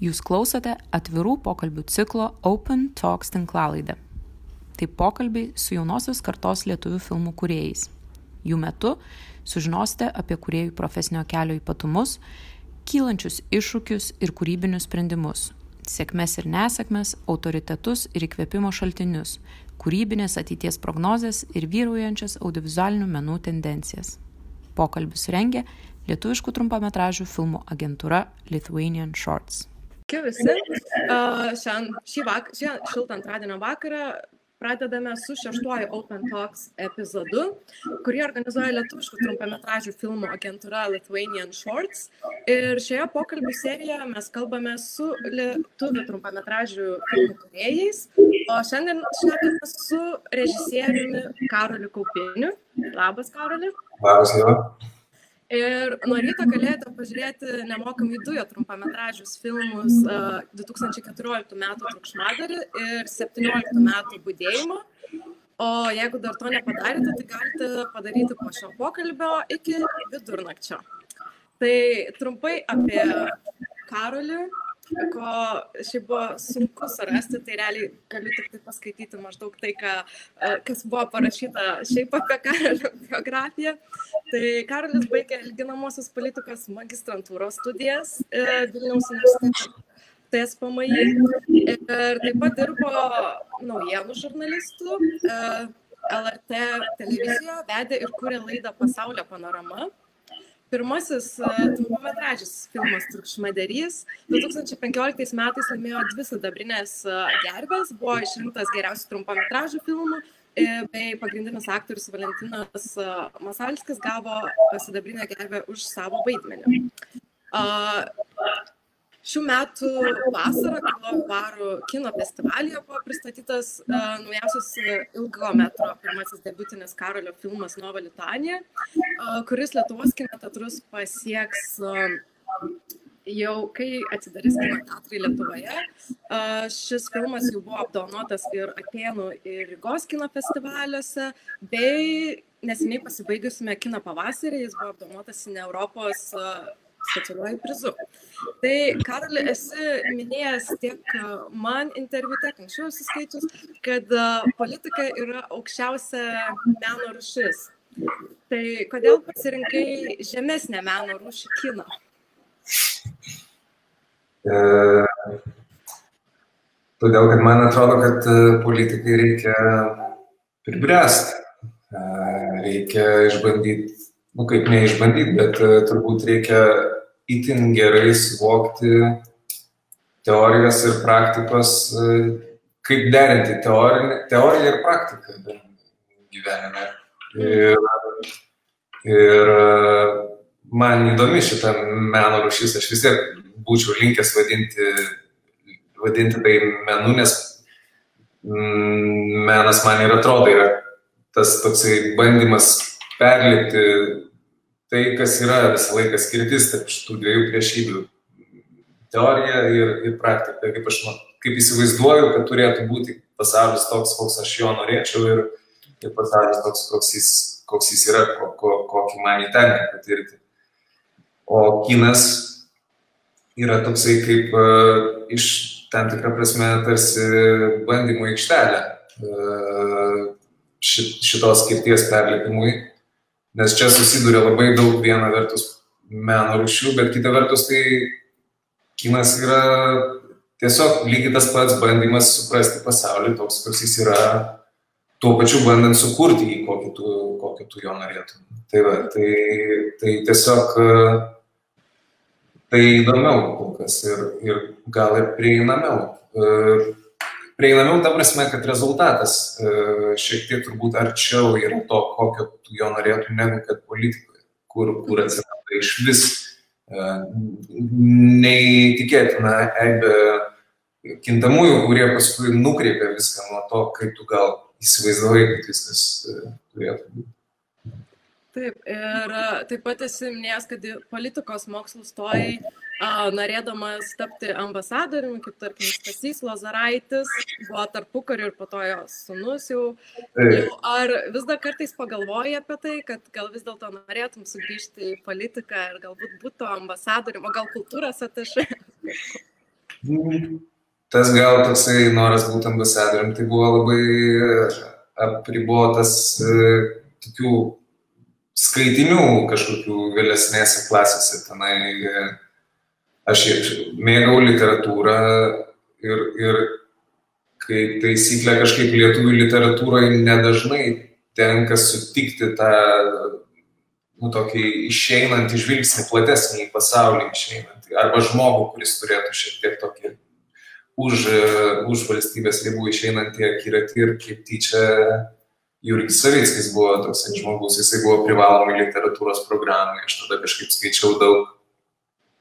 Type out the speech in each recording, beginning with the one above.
Jūs klausote atvirų pokalbių ciklo Open Talks tinklalaidę. Tai pokalbiai su jaunosios kartos lietuvių filmų kuriejais. Jų metu sužinosite apie kuriejų profesinio kelio ypatumus, kylančius iššūkius ir kūrybinius sprendimus, sėkmes ir nesėkmes, autoritetus ir įkvėpimo šaltinius, kūrybinės ateities prognozes ir vyraujančias audiovizualinių menų tendencijas. Pokalbius rengia lietuviškų trumpametražių filmų agentūra Lithuanian Shorts. Sveiki visi. Uh, šiandien, šį, vak, šį šiltą antradienio vakarą pradedame su šeštuoju Open Talks epizodu, kurį organizuoja lietuviškų trumpametražių filmų agentūra Lithuanian Shorts. Ir šioje pokalbių serijoje mes kalbame su lietuvių trumpametražių filmų kuriejais, o šiandien šnekame su režisieriumi Karoliu Kaupiniu. Labas, Karoli. Labas, Ieva. Ir nuo ryto galėjote pažiūrėti nemokamai du jo trumpametražius filmus uh, 2014 m. Trukšmadarį ir 2017 m. Budėjimą. O jeigu dar to nepadarėte, tai galite padaryti po šio pokalbio iki vidurnakčio. Tai trumpai apie Karolį, ko šiaip buvo sunku surasti, tai realiai galiu tik tai paskaityti maždaug tai, ką, kas buvo parašyta šiaip apie Karolio biografiją. Tai Karolis baigė lyginamosios politikos magistrantūros studijas Vilniaus universitete. TSPMI ir taip pat dirbo naujienų žurnalistų LRT televizijoje, vedė ir kūrė laidą Pasaulio panorama. Pirmasis trumpametražis filmas Trukšmaderys 2015 metais laimėjo dvi sidabrinės gerbės, buvo išrinktas geriausių trumpametražių filmų bei pagrindinis aktorius Valentinas Masalskis gavo sidabrinę gerbę už savo vaidmenį. Šių metų vasarą Karlovų Varų kino festivalyje buvo pristatytas uh, naujausias ilgo metro pirmasis debutinis Karolio filmas Nova Litanija, uh, kuris Lietuvos kino teatrus pasieks jau kai atsidarys kino teatrai Lietuvoje. Šis filmas jau buvo apdovanotas ir Atenų ir Rygos kino festivaliuose, bei neseniai pasibaigusiame kino pavasarį jis buvo apdovanotas ne Europos specialiuoju prizu. Tai, Karoli, esi minėjęs tiek man interviu, tiek anksčiau esi skaičius, kad politika yra aukščiausia meno rušis. Tai kodėl pasirinkai žemesnę meno rūšį kiną? E, todėl, kad man atrodo, kad politikai reikia pribręsti. E, reikia išbandyti, nu kaip neišbandyti, bet turbūt reikia itin gerai suvokti teorijos ir praktikos, kaip derinti teoriją, teoriją ir praktiką gyvenime. Ir, ir man įdomi šitą meno rušys, aš vis tiek būčiau linkęs vadinti, vadinti tai menu, nes menas man ir atrodo yra tas toksai bandymas perlipti tai, kas yra visą laiką skirtis tarp šitų dviejų priešybių - teorija ir, ir praktika. Kaip aš kaip įsivaizduoju, kad turėtų būti pasaulis toks, koks aš jo norėčiau ir, ir pasaulis toks, koks jis, koks jis yra, ko, ko, kokį man įtenka patirti. O kinas yra toksai kaip uh, iš tam tikrą prasme tarsi bandymų aikštelė uh, šitos skirties perlipimui nes čia susiduria labai daug viena vertus meno rušių, bet kita vertus tai kinas yra tiesiog lygiai tas pats bandymas suprasti pasaulį toks, koks jis yra, tuo pačiu bandant sukurti jį, kokį tu, kokį tu jo norėtum. Tai, va, tai, tai tiesiog tai įdomiau kol kas ir, ir gal ir prieinamiau prieinamiau ta prasme, kad rezultatas e, šiek tiek turbūt arčiau yra to, kokio tu jo norėtum, negu kad politikoje, kur, kur atsiranda iš vis e, neįtikėtina eibė kintamųjų, kurie paskui nukreipia viską nuo to, kaip tu gal įsivaizdavai, kad viskas e, turėtų būti. Taip, ir taip pat esi minėjęs, kad politikos mokslus stojai norėdamas tapti ambasadoriumi, kaip tarkim Stasys Lazaraitis, buvo tarpukariu ir po to jo sunus jau. jau. Ar vis dar kartais pagalvoji apie tai, kad gal vis dėlto norėtum sugrįžti į politiką ir galbūt būtų ambasadoriumi, o gal kultūros atašai? tas gal toksai noras būti ambasadorium, tai buvo labai apribotas e, tokių skaitinių kažkokių vėlesnėse klasėse. Tenai e, aš mėgau literatūrą ir, ir kaip taisyklė kažkaip lietuvių literatūroje nedažnai tenka sutikti tą, nu, tokį išeinantį žvilgsnį, platesnį į pasaulį išeinantį, arba žmogų, kuris turėtų šiek tiek tokį už, už valstybės ribų išeinantį akiratį ir kaip tyčia Jurgis Savickis buvo toks žmogus, jisai buvo privalomai literatūros programai, aš tada kažkaip skaičiau daug,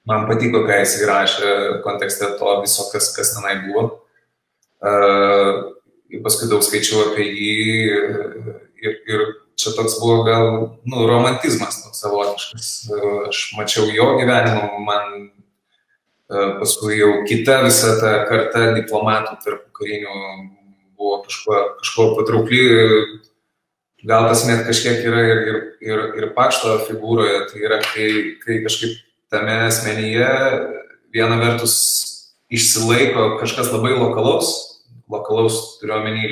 man patiko, ką jisai rašė kontekste to viso, kas, kas tenai buvo. Uh, paskui daug skaičiau apie jį ir, ir čia toks buvo gal, nu, romantizmas toks savotiškas. Aš mačiau jo gyvenimą, man paskui jau kita visa ta karta diplomatų tarp karinių buvo kažkuo, kažkuo patraukli, gal tas net kažkiek yra ir, ir, ir, ir pašto figūroje, tai yra, kai, kai kažkaip tame asmenyje viena vertus išsilaiko kažkas labai lokalaus, lokalaus turiuomenį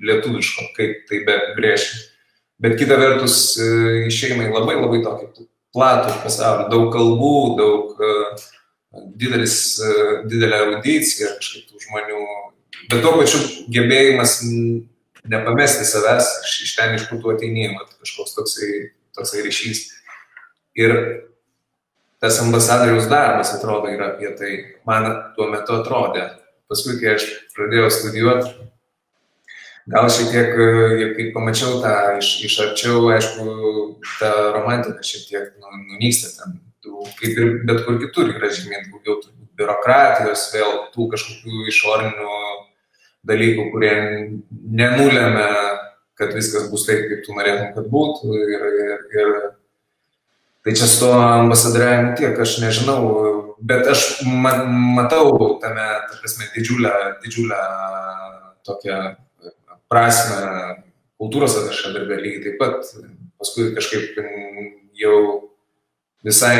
lietuviško, kaip tai be brėžti. Bet kita vertus e, išeina į labai labai tokį platų pasaulį, daug kalbų, daug uh, didelis, uh, didelė erudicija kažkaip tų žmonių, bet tuo pačiu gebėjimas nepamesti savęs iš, iš ten, iš kur tu ateinėjai, kažkoks toksai, toksai ryšys. Ir tas ambasadoriaus darbas atrodo yra apie tai, man tuo metu atrodė, paskui, kai aš pradėjau studijuoti, gal šiek tiek, kai pamačiau tą iš, iš arčiau, aišku, ta romantika šiek tiek nu, nunyksta ten, tų, kaip ir bet kur kitur yra žymiai daugiau biurokratijos, vėl tų kažkokių išorinių dalykų, kurie nenulėmė, kad viskas bus taip, kaip tu norėtum, kad būtų. Ir, ir, ir tai čia su to ambasadoriavimu tiek, aš nežinau, bet aš ma matau tame, ta prasme, didžiulę, didžiulę tokią prasme kultūros atašė darbė lygiai taip pat. Paskui kažkaip jau visai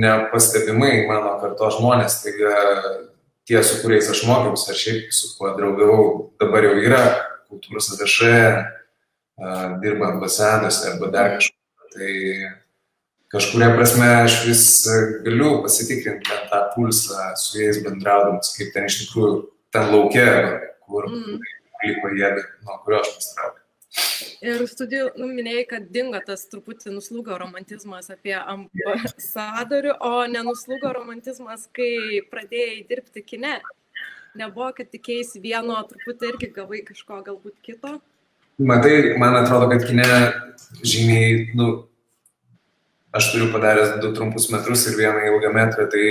nepastebimai mano karto žmonės, taigi tie, su kuriais aš mokiausi, ar šiaip su kuo draugavau, dabar jau yra kultūros atašė, dirba ambasadose arba dar kažkur. Tai kažkuria prasme aš vis e, galiu pasitikrinti ten tą pulsą su jais bendraudamas, kaip ten iš tikrųjų ten laukia, kur mm. liko jie, nuo kurio aš pasitraukiau. Ir studijų nu, minėjai, kad dingo tas truputį nuslūgo romantizmas apie ambasadorių, o nenuslūgo romantizmas, kai pradėjai dirbti kine. Nebuvo, kad tikėjai vieno, truputį irgi gavai kažko galbūt kito. Matai, man atrodo, kad kine žymiai, nu, aš turiu padaręs du trumpus metrus ir vieną ilgą metrą, tai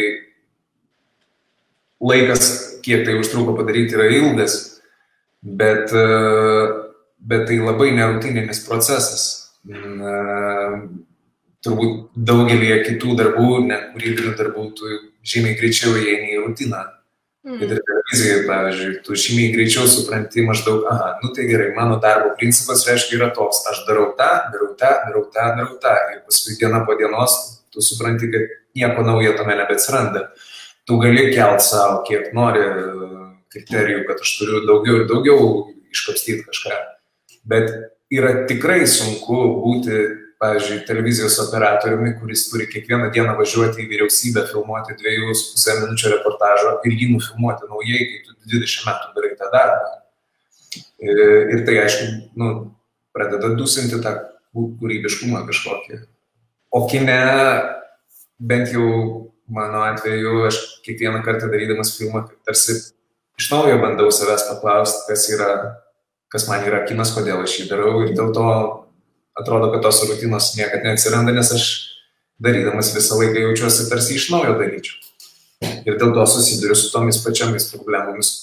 laikas, kiek tai užtruko padaryti, yra ilgas, bet, bet tai labai nerutininis procesas. Turbūt daugelį kitų darbų, net kūrybinių darbų, tu žymiai greičiau įeini į rutiną. Mm. Ir televizijoje, pavyzdžiui, tu žymiai greičiau supranti maždaug, aha, nu tai gerai, mano darbo principas reiškia yra toks, aš darau tą, darau tą, darau tą, darau tą. Ir paskui diena po dienos tu supranti, kad nieko naujo tame nebeatsiranda. Tu gali kelt savo, kiek nori kriterijų, kad aš turiu daugiau ir daugiau iškapstyti kažką. Bet yra tikrai sunku būti pavyzdžiui, televizijos operatoriumi, kuris turi kiekvieną dieną važiuoti į vyriausybę, filmuoti dviejų su pusę minučio reportažo ir jį nufilmuoti naujai, kai tu 20 metų darai tą darbą. Ir tai, aišku, nu, pradeda dusinti tą kūrybiškumą kažkokį. O kine, bent jau mano atveju, aš kiekvieną kartą darydamas filmą, tarsi iš naujo bandau savęs paklausti, kas yra, kas man yra kinas, kodėl aš jį darau ir dėl to atrodo, kad tos rutinos niekada neatsiranda, nes aš darydamas visą laiką jaučiuosi tarsi iš naujo daryčiau. Ir dėl to susiduriu su tomis pačiomis problemomis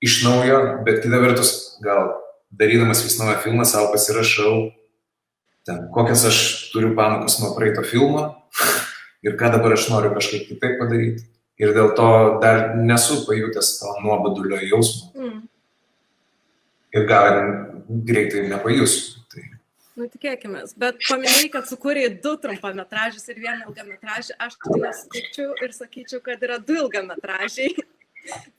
iš naujo, bet kita vertus, gal darydamas vis naują filmą savo pasirašau, ten, kokias aš turiu pamokas nuo praeito filmo ir ką dabar aš noriu kažkaip kitaip padaryti. Ir dėl to dar nesu pajutęs to nuobodulio jausmo. Mm. Ir gal greitai nepajusiu. Nu, tikėkime. Bet paminėjai, kad sukūrėjai du trumpametražius ir vieną ilgametražį. Aš tai nesutikčiau ir sakyčiau, kad yra du ilgametražiai.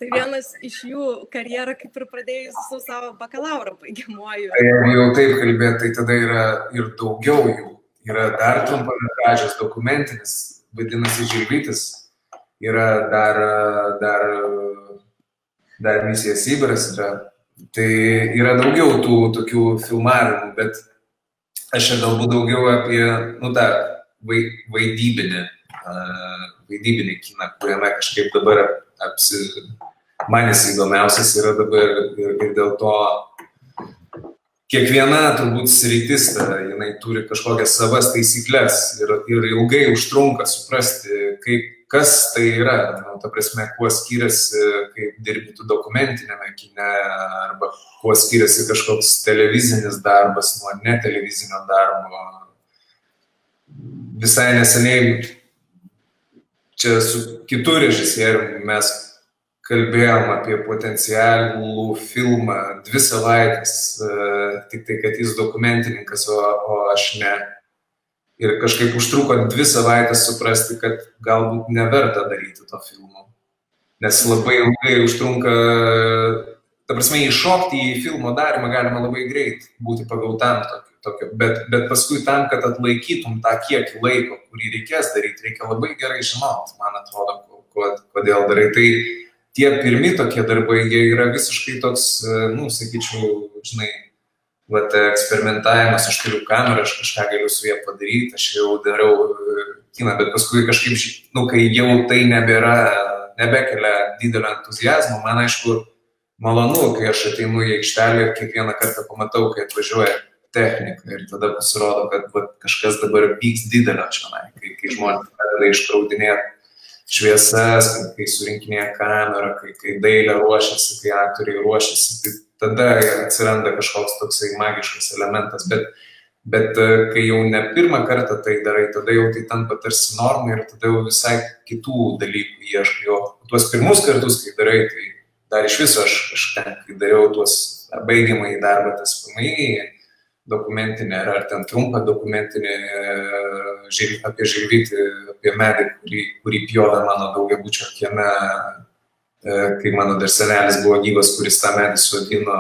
Tai vienas iš jų karjerą kaip ir pradėjus su savo bakalauro baigiamuoju. Tai jeigu jau taip kalbėt, tai tada yra ir daugiau jų. Yra dar trumpametražas dokumentinis, vadinasi Žilvytis, yra dar, dar, dar misija Sibiras, yra. Tai yra daugiau tų tokių filmavimų, bet aš čia galbūt daugiau apie, nu, tą vaidybinį, vaidybinį kiną, kuriame kažkaip dabar apsi, man jis įdomiausias yra dabar ir, ir dėl to kiekviena turbūt sritis, jinai turi kažkokias savas taisyklės ir, ir ilgai užtrunka suprasti, kaip, kas tai yra, nu, ta prasme, kuo skiriasi, kaip dirbi tu dokumentinėme kine, arba kuo skiriasi kažkoks televizinis darbas nuo netelevizinio darbo. Visai neseniai čia su kitu režisieriumi mes kalbėjom apie potencialų filmą dvi savaitės, tik tai, kad jis dokumentininkas, o, o aš ne. Ir kažkaip užtruko dvi savaitės suprasti, kad galbūt neverta daryti to filmo. Nes labai ilgai užtrunka, ta prasme, įšokti į filmo darimą galima labai greit, būti pagautam tokiu tokio, bet, bet paskui tam, kad atlaikytum tą kiekį laiko, kurį reikės daryti, reikia labai gerai žinoti, man atrodo, kodėl darai. Tai tie pirmi tokie darbai, jie yra visiškai toks, nu, sakyčiau, žinai, vat, eksperimentavimas, aš turiu kamerą, aš kažką galiu su ją padaryti, aš jau dariau e, kiną, bet paskui kažkaip, nu, kai jau tai nebėra, nebekelia didelio entuzijazmo, man aišku, malonu, kai aš ateinu į aikštelę ir kiekvieną kartą pamatau, kai atvažiuoja technika ir tada pasirodo, kad va, kažkas dabar vyks didelio čionai, kai, kai žmonės pradeda iškraudinėti šviesas, kai surinkinėja kamerą, kai, kai dailė ruošiasi, kai aktoriai ruošiasi, tai tada atsiranda kažkoks toksai magiškas elementas, bet, bet e, kai jau ne pirmą kartą tai darai, tada jau tai tampa tarsi norma ir tada jau visai kitų dalykų ieškai. O tuos pirmus kartus, kai darai, tai dar iš viso aš, aš ten, kai dariau tuos baigiamą į darbą, tas PMI, dokumentinį ar, ar ten trumpą dokumentinį žil, apie žilvytį, apie medį, kurį, kurį pjovė mano daugiabučio kieme, e, kai mano dar senelis buvo gyvas, kuris tą medį sodino.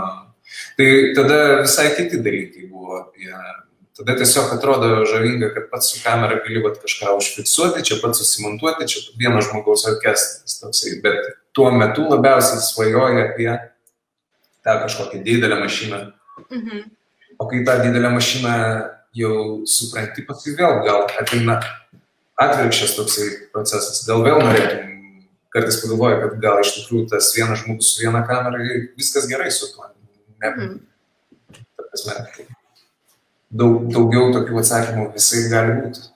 Tai tada visai kiti dalykai buvo apie. Tada tiesiog atrodo žavinga, kad pats su kamera gali vat, kažką užfiksuoti, čia pats susimontuoti, čia vieno žmogaus orkestras toksai, bet tuo metu labiausiai svajoja apie tą kažkokią didelę mašiną. Mhm O kai tą didelę mašiną jau supranti, paskui vėl gal ateina atvirkščias toksai procesas. Dėl vėl norėtum, kartais pagalvoju, kad gal iš tikrųjų tas vienas žmogus su viena kamera ir viskas gerai su tuo. Ne, mm. ta prasme, daug, daugiau tokių atsakymų visai gali būti.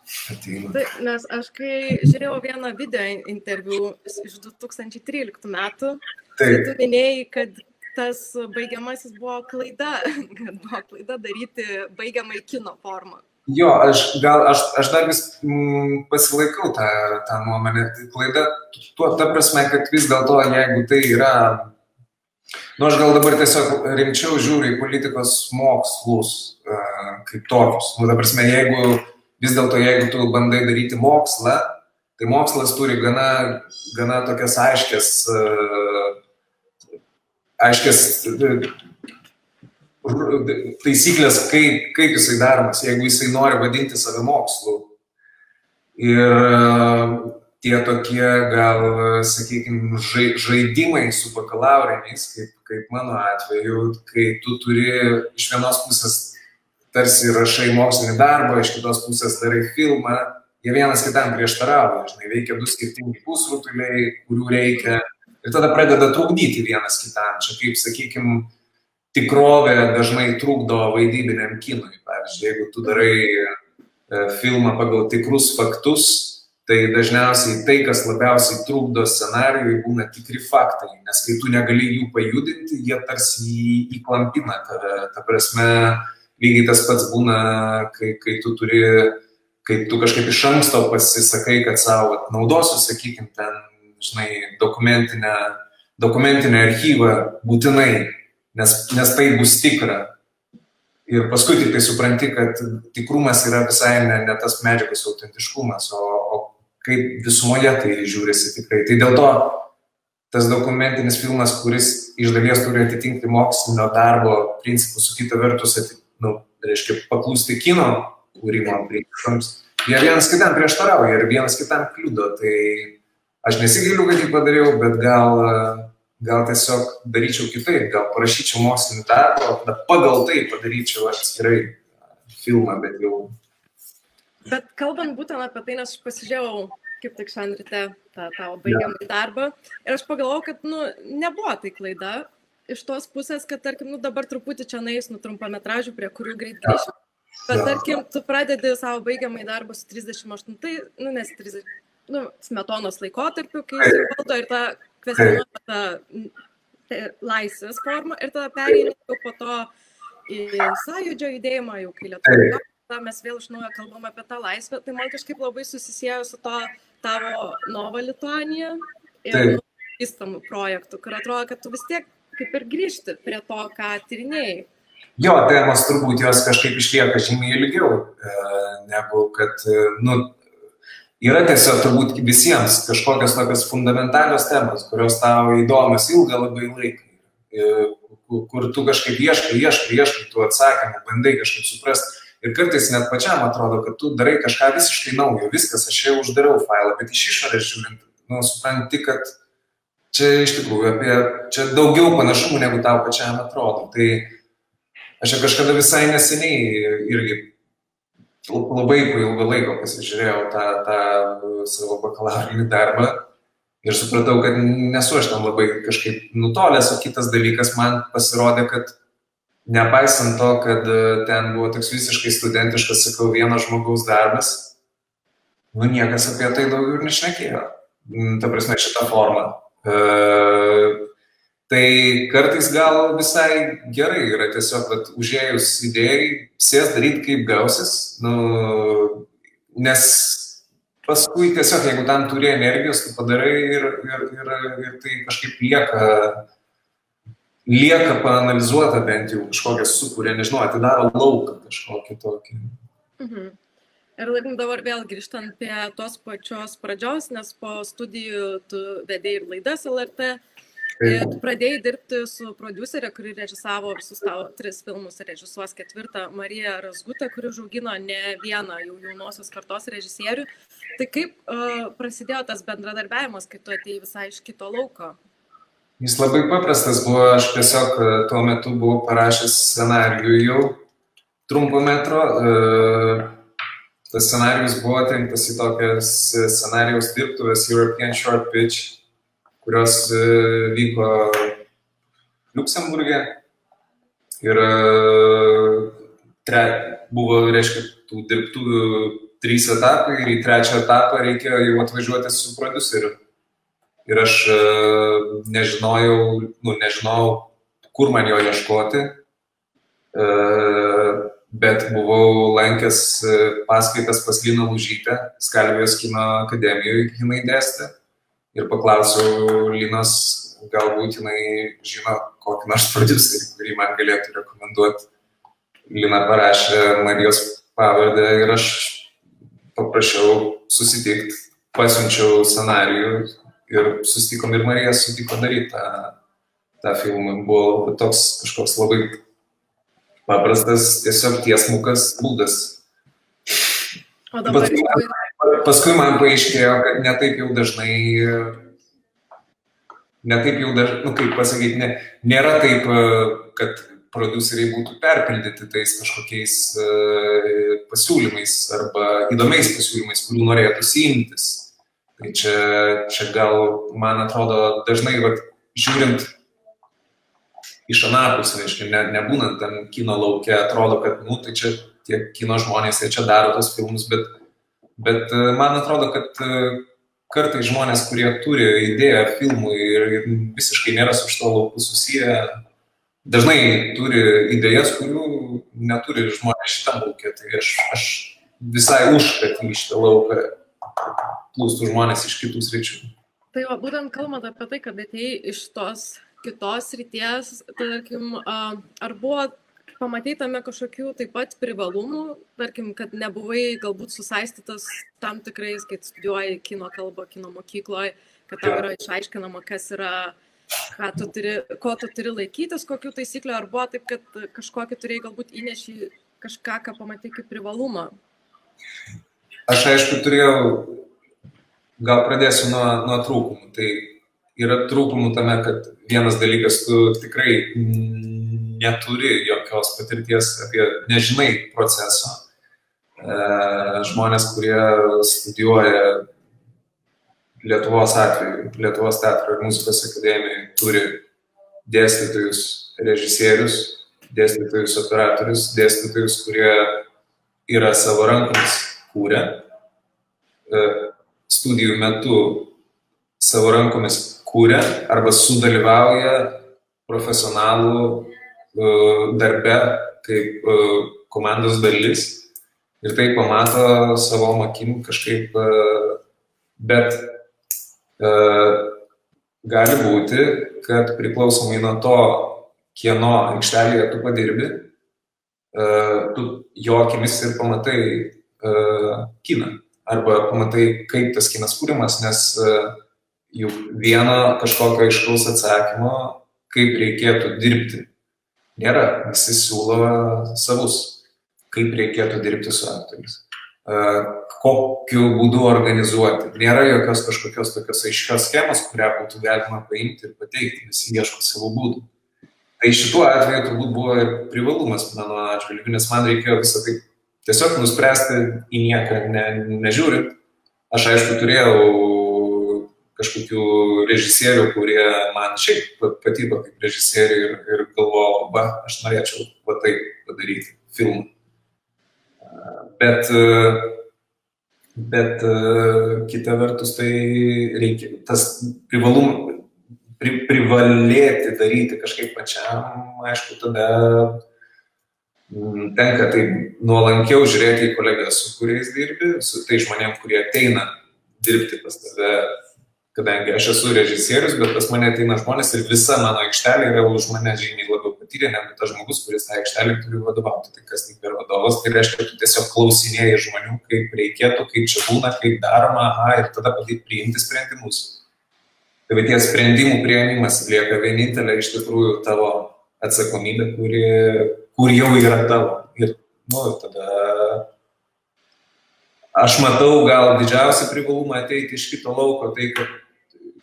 Taip, nes aš kai žiūrėjau vieną video interviu iš 2013 metų, tai tu minėjai, kad tas baigiamasis buvo klaida, kad buvo klaida daryti baigiamą į kino formą. Jo, aš, gal, aš, aš dar vis mm, pasilaikau tą, tą nuomonę. Klaida tuo, ta prasme, kad vis dėlto, jeigu tai yra, nu aš gal dabar tiesiog rimčiau žiūriu į politikos mokslus uh, kaip tokius. Nu, ta prasme, jeigu vis dėlto, jeigu tu bandai daryti mokslą, tai mokslas turi gana, gana tokias aiškias uh, aiškias taisyklės, kaip, kaip jisai daromas, jeigu jisai nori vadinti save mokslu. Ir tie tokie, gal, sakykime, žaidimai su bakalauriniais, kaip, kaip mano atveju, kai tu turi iš vienos pusės tarsi rašai mokslinį darbą, iš kitos pusės darai filmą, jie vienas kitam prieštarauja, žinai, veikia du skirtingi pusrutuliai, kurių reikia ir tada pradeda trukdyti vienas kitam. Čia kaip, sakykime, tikrovė dažnai trukdo vaidybiniam kinui. Pavyzdžiui, jeigu tu darai e, filmą pagal tikrus faktus, tai dažniausiai tai, kas labiausiai trukdo scenarijui, būna tikri faktai, nes kai tu negali jų pajudinti, jie tarsi įklampina tave. Ta prasme, lygiai tas pats būna, kai, kai tu turi, kai tu kažkaip iš anksto pasisakai, kad savo naudosiu, sakykime, ten žinai, dokumentinę, dokumentinę archyvą būtinai, nes, nes tai bus tikra. Ir paskui tik tai supranti, kad tikrumas yra visai ne, ne tas medžiagos autentiškumas, o, o kaip visumoje tai žiūrisi tikrai. Tai dėl to tas dokumentinis filmas, kuris iš dalies turi atitikti mokslinio darbo principus, su kita vertus, ati, nu, reiškia, paklūsti kino kūrimo principams, jie vienas kitam prieštarauja ir vienas kitam kliudo. Tai aš nesigailiu, kad jį padariau, bet gal, gal tiesiog daryčiau kitaip, gal parašyčiau mokslinį darbą, tada pagal tai padaryčiau atskirai filmą, bet jau. Bet kalbant būtent apie tai, nes aš pasižiūrėjau kaip tik šiandien ryte tą tavo baigiamą ja. darbą ir aš pagalvojau, kad nu, nebuvo tai klaida iš tos pusės, kad tarkim, nu, dabar truputį čia nais nu trumpametražių, prie kurių greit grįšiu. Bet tarkim, tu pradedi savo baigiamą darbą su 38, nu nes 30, nu, smetonos laikotarpiu, kai jis valdo ir ta kvestionuota ta, ta laisvės forma ir tada pereini jau po to į sąjūdžio judėjimą, jau kai lietuvių tada mes vėl iš naujo kalbam apie tą laisvę, tai man kažkaip labai susisiejo su to tavo Nova Lituanija ir vystamų projektų, kur atrodo, kad tu vis tiek kaip ir grįžti prie to, ką tyrinėjai. Jo, temos turbūt jos kažkaip išlieka žymiai ilgiau, e, negu kad, e, nu, yra tiesiog turbūt visiems kažkokios tokios fundamentalios temos, kurios tau įdomios ilgą labai laiką, kur tu kažkaip ieškai, ieškai, ieškai tų atsakymų, bandai kažkaip suprasti. Ir kartais net pačiam atrodo, kad tu darai kažką visiškai naujo, viskas, aš jau uždariau failą, bet iš išorės žiūrint, nu, supranti, kad čia iš tikrųjų apie, čia daugiau panašumų negu tau pačiam atrodo. Tai aš jau kažkada visai neseniai irgi labai po ilgo laiko pasižiūrėjau tą, tą savo bakalaurinį darbą ir supratau, kad nesu aš tam labai kažkaip nutolęs, o kitas dalykas man pasirodė, kad nepaisant to, kad e, ten buvo toks visiškai studentiškas, sakau, vieno žmogaus darbas, nu niekas apie tai daugiau ir nešnekėjo. Mm, ta prasme, šitą formą. E, tai kartais gal visai gerai yra tiesiog, kad užėjus idėjai, sės daryti kaip gausis, nu, nes paskui tiesiog, jeigu tam turi energijos, tu padarai ir, ir, ir, ir tai kažkaip lieka lieka paanalizuota bent jau kažkokią sukuria, nežinau, atidaro lauką kažkokį tokį. Mhm. Ir dabar vėl grįžtant prie tos pačios pradžios, nes po studijų tu vedėjai ir laidas LRT, ir tu pradėjai dirbti su producerė, kuri režisavo visus tavo tris filmus ir režisuos ketvirtą, Marija Razgutė, kuri užaugino ne vieną jau jaunosios kartos režisierių. Tai kaip uh, prasidėjo tas bendradarbiavimas, kai tu atėjai visai iš kito lauko? Jis labai paprastas buvo, aš tiesiog e, tuo metu buvau parašęs scenarijų jau trumpo metro. E, tas scenarijus buvo atrinktas į tokias scenarijaus dirbtuvės European Short Pitch, kurios e, vyko Luksemburgė. Ir tre, buvo, reiškia, tų dirbtuvių trys etapai ir į trečią etapą reikėjo jau atvažiuoti su produceriu ir aš e, nežinojau, nu, nežinojau, kur man jo ieškoti, e, bet buvau lankęs e, paskaitas pas Liną Lužytę, Skalvijos kino akademijoje, jinai dėstė, ir paklausiau Linos, galbūt jinai žino kokį nors producerį, kurį man galėtų rekomenduoti. Lina parašė Marijos pavardę ir aš paprašiau susitikti, pasiunčiau scenarijų, ir susitikom ir Marija sutiko daryti tą, tą filmą. Buvo toks kažkoks labai paprastas, tiesiog tiesmukas būdas. O dabar paskui, man, paskui man paaiškėjo, kad netaip jau dažnai, netaip jau dažnai, nu kaip pasakyti, ne, nėra taip, kad produceriai būtų perpildyti tais kažkokiais uh, pasiūlymais arba įdomiais pasiūlymais, kurių norėtų imtis. Tai čia, čia gal, man atrodo, dažnai, vat, žiūrint iš anapus, reiškia, ne, nebūnant tam kino laukia, atrodo, kad, nu, tai čia tie kino žmonės, jie čia daro tos filmus, bet, bet e, man atrodo, kad e, kartai žmonės, kurie turi idėją filmui ir, visiškai nėra su šito lauku susiję, dažnai turi idėjas, kurių neturi žmonės šitam laukia. Tai aš, aš visai už, kad į šitą lauką plūstų žmonės iš kitų sričių. Tai va, būtent kalbant apie tai, kad atėjai iš tos kitos ryties, tarkim, ar buvo pamatai tame kažkokių taip pat privalumų, tarkim, kad nebuvai galbūt susaistytas tam tikrais, kai studijuoji kino kalbą, kino mokykloje, kad tau yra išaiškinama, kas yra, ką tu turi, ko tu turi laikytis, kokių taisyklių, ar buvo taip, kad kažkokį turėjai galbūt įnešį kažką, ką pamatai kaip privalumą. Aš aišku turėjau, gal pradėsiu nuo, nuo trūkumų. Tai yra trūkumų tame, kad vienas dalykas, tu tikrai neturi jokios patirties apie, nežinai proceso. E, žmonės, kurie studijuoja Lietuvos atveju, Lietuvos teatro ir muzikos akademijai turi dėstytojus, režisierius, dėstytojus, operatorius, dėstytojus, kurie yra savo rankomis kūrę, e, studijų metu savo rankomis kūrė arba sudalyvauja profesionalų darbe kaip komandos dalis ir tai pamato savo akim kažkaip, e, bet e, gali būti, kad priklausomai nuo to, kieno aikštelėje tu padirbi, e, tu jo akimis ir pamatai kiną. Arba pamatai, kaip tas kinas kūrimas, nes juk vieno kažkokio aiškaus atsakymo, kaip reikėtų dirbti, nėra. Visi siūlo savus kaip reikėtų dirbti su aktoriais, kokiu būdu organizuoti. Nėra jokios kažkokios tokios aiškios schemos, kurią būtų galima paimti ir pateikti, visi ieško savo būdų. Tai šituo atveju turbūt buvo ir privalumas mano atžvilgiu, nes man reikėjo visą tai tiesiog nuspręsti į nieką ne, nežiūrint. Aš aišku turėjau kažkokių režisierių, kurie man šiaip patiko kaip režisieriai ir, ir galvojau, va, aš norėčiau va taip padaryti filmą. Bet, bet kita vertus tai reikia, tas privalum, pri, privalėti daryti kažkaip pačiam, aišku, tada mm, tenka tai nuolankiau žiūrėti į kolegas, su kuriais dirbi, su tai žmonėm, kurie ateina dirbti pas tave kadangi aš esu režisierius, bet pas mane ateina žmonės ir visa mano aikštelė yra už mane žymiai labiau patyrę negu tas žmogus, kuris tą aikštelę turi vadovauti. Tai kas tai per vadovas, tai reiškia, tu tiesiog klausinėjai žmonių, kaip reikėtų, kaip čia būna, kaip daroma, aha, ir tada padėti priimti sprendimus. Tai tie sprendimų prieimimas lieka vienintelė iš tikrųjų tavo atsakomybė, kuri, kur jau yra tavo. Ir, nu, tada aš matau gal didžiausią privalumą ateiti iš kito lauko, tai kad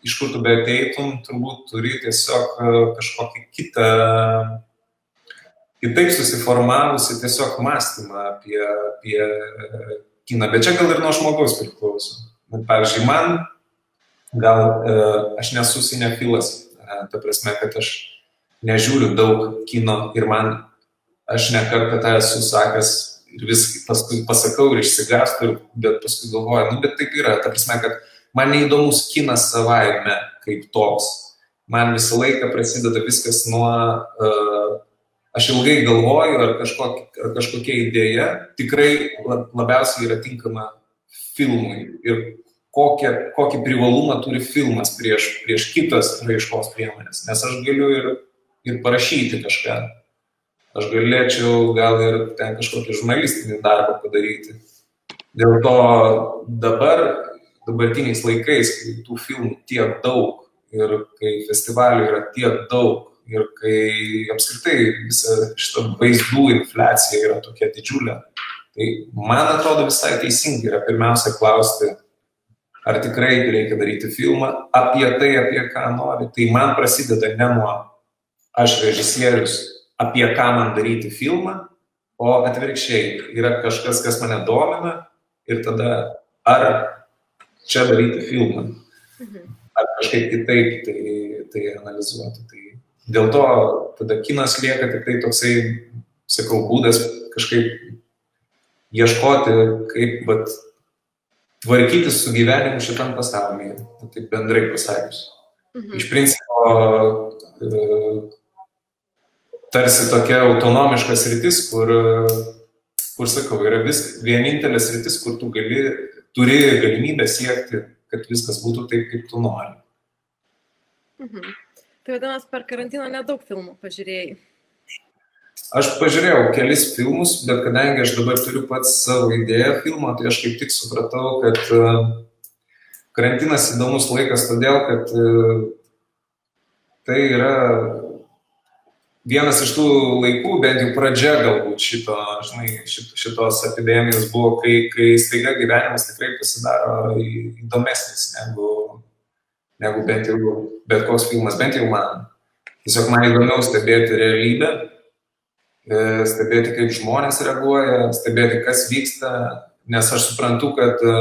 iš kur tu beateitum, turbūt turi tiesiog e, kažkokį kitą, kitaip susiformavusi tiesiog mąstymą apie, apie kiną. Bet čia gal ir nuo žmogaus priklauso. Pavyzdžiui, man gal e, aš nesu sinefilas, e, ta prasme, kad aš nežiūriu daug kino ir man, aš nekartą tą esu sakęs ir vis paskui pasakau ir išsigastu, bet paskui galvoju, nu bet taip yra, ta prasme, kad man neįdomus kinas savaime kaip toks. Man visą laiką prasideda viskas nuo, uh, aš ilgai galvoju, ar, kažkok, ar kažkokia idėja tikrai labiausiai yra tinkama filmui ir kokią, kokį privalumą turi filmas prieš, prieš kitas raiškos priemonės. Nes aš galiu ir, ir parašyti kažką. Aš galėčiau gal ir ten kažkokį žurnalistinį darbą padaryti. Dėl to dabar dabartiniais laikais, kai tų filmų tiek daug ir kai festivalių yra tiek daug ir kai apskritai visa šita vaizdų infliacija yra tokia didžiulė, tai man atrodo visai teisingai yra pirmiausia klausti, ar tikrai reikia daryti filmą apie tai, apie ką nori. Tai man prasideda ne nuo aš režisierius, apie ką man daryti filmą, o atvirkščiai yra kažkas, kas mane domina ir tada ar čia daryti filmą. Mhm. Ar kažkaip kitaip tai, tai analizuoti. Tai dėl to tada kinas lieka tik tai toksai, sakau, būdas kažkaip ieškoti, kaip vat, tvarkytis su gyvenimu šitam pasaulyje, nu, taip bendrai pasakius. Mhm. Iš principo, e, tarsi tokia autonomiška sritis, kur, kur sakau, yra vis vienintelė sritis, kur tu gali turi galimybę siekti, kad viskas būtų taip, kaip tu nori. Mhm. Tai vadinasi, per karantiną nedaug filmų pažiūrėjai. Aš pažiūrėjau kelis filmus, bet kadangi aš dabar turiu pats savo idėją filmo, tai aš kaip tik supratau, kad uh, karantinas įdomus laikas todėl, kad e, tai yra vienas iš tų laikų, bent jau pradžia galbūt šito, žinai, šit, šitos epidemijos buvo, kai, kai staiga gyvenimas tikrai pasidaro įdomesnis negu, negu bent jau bet koks filmas, bent jau man. Tiesiog man įdomiau stebėti realybę, e, stebėti, kaip žmonės reaguoja, stebėti, kas vyksta, nes aš suprantu, kad e,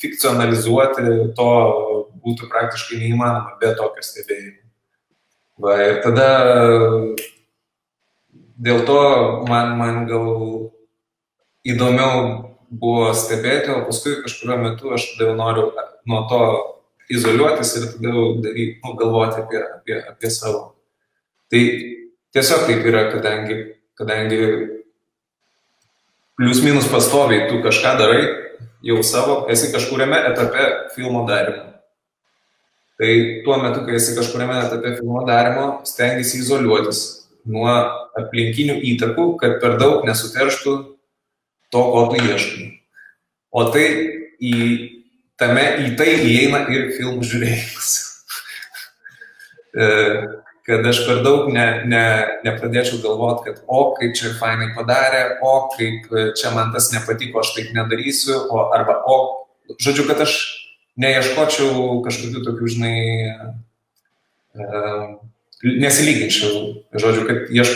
fikcionalizuoti to būtų praktiškai neįmanoma be tokio stebėjimo. Va, ir tada dėl to man, man gal įdomiau buvo stebėti, o paskui kažkurio metu aš tada noriu nuo to izoliuotis ir tada daryti, nu, galvoti apie, apie, apie savo. Tai tiesiog taip yra, kadangi, kadangi plius minus pastoviai tu kažką darai, jau savo, esi kažkuriame etape filmo darimo. Tai tuo metu, kai esi kažkuriame etape filmo darimo, stengiasi izoliuotis, nuo aplinkinių įtakų, kad per daug nesuterštų to, ko tu ieškai. O tai į, tame, į tai įeina ir filmų žiūrėjimas. E, kad aš per daug ne, ne, nepradėčiau galvoti, kad o kaip čia fainai padarė, o kaip čia man tas nepatiko, aš taip nedarysiu, o, arba o, žodžiu, kad aš neieškočiau kažkokių tokių, žinai, nesilyginčiau, žodžiu, kad aš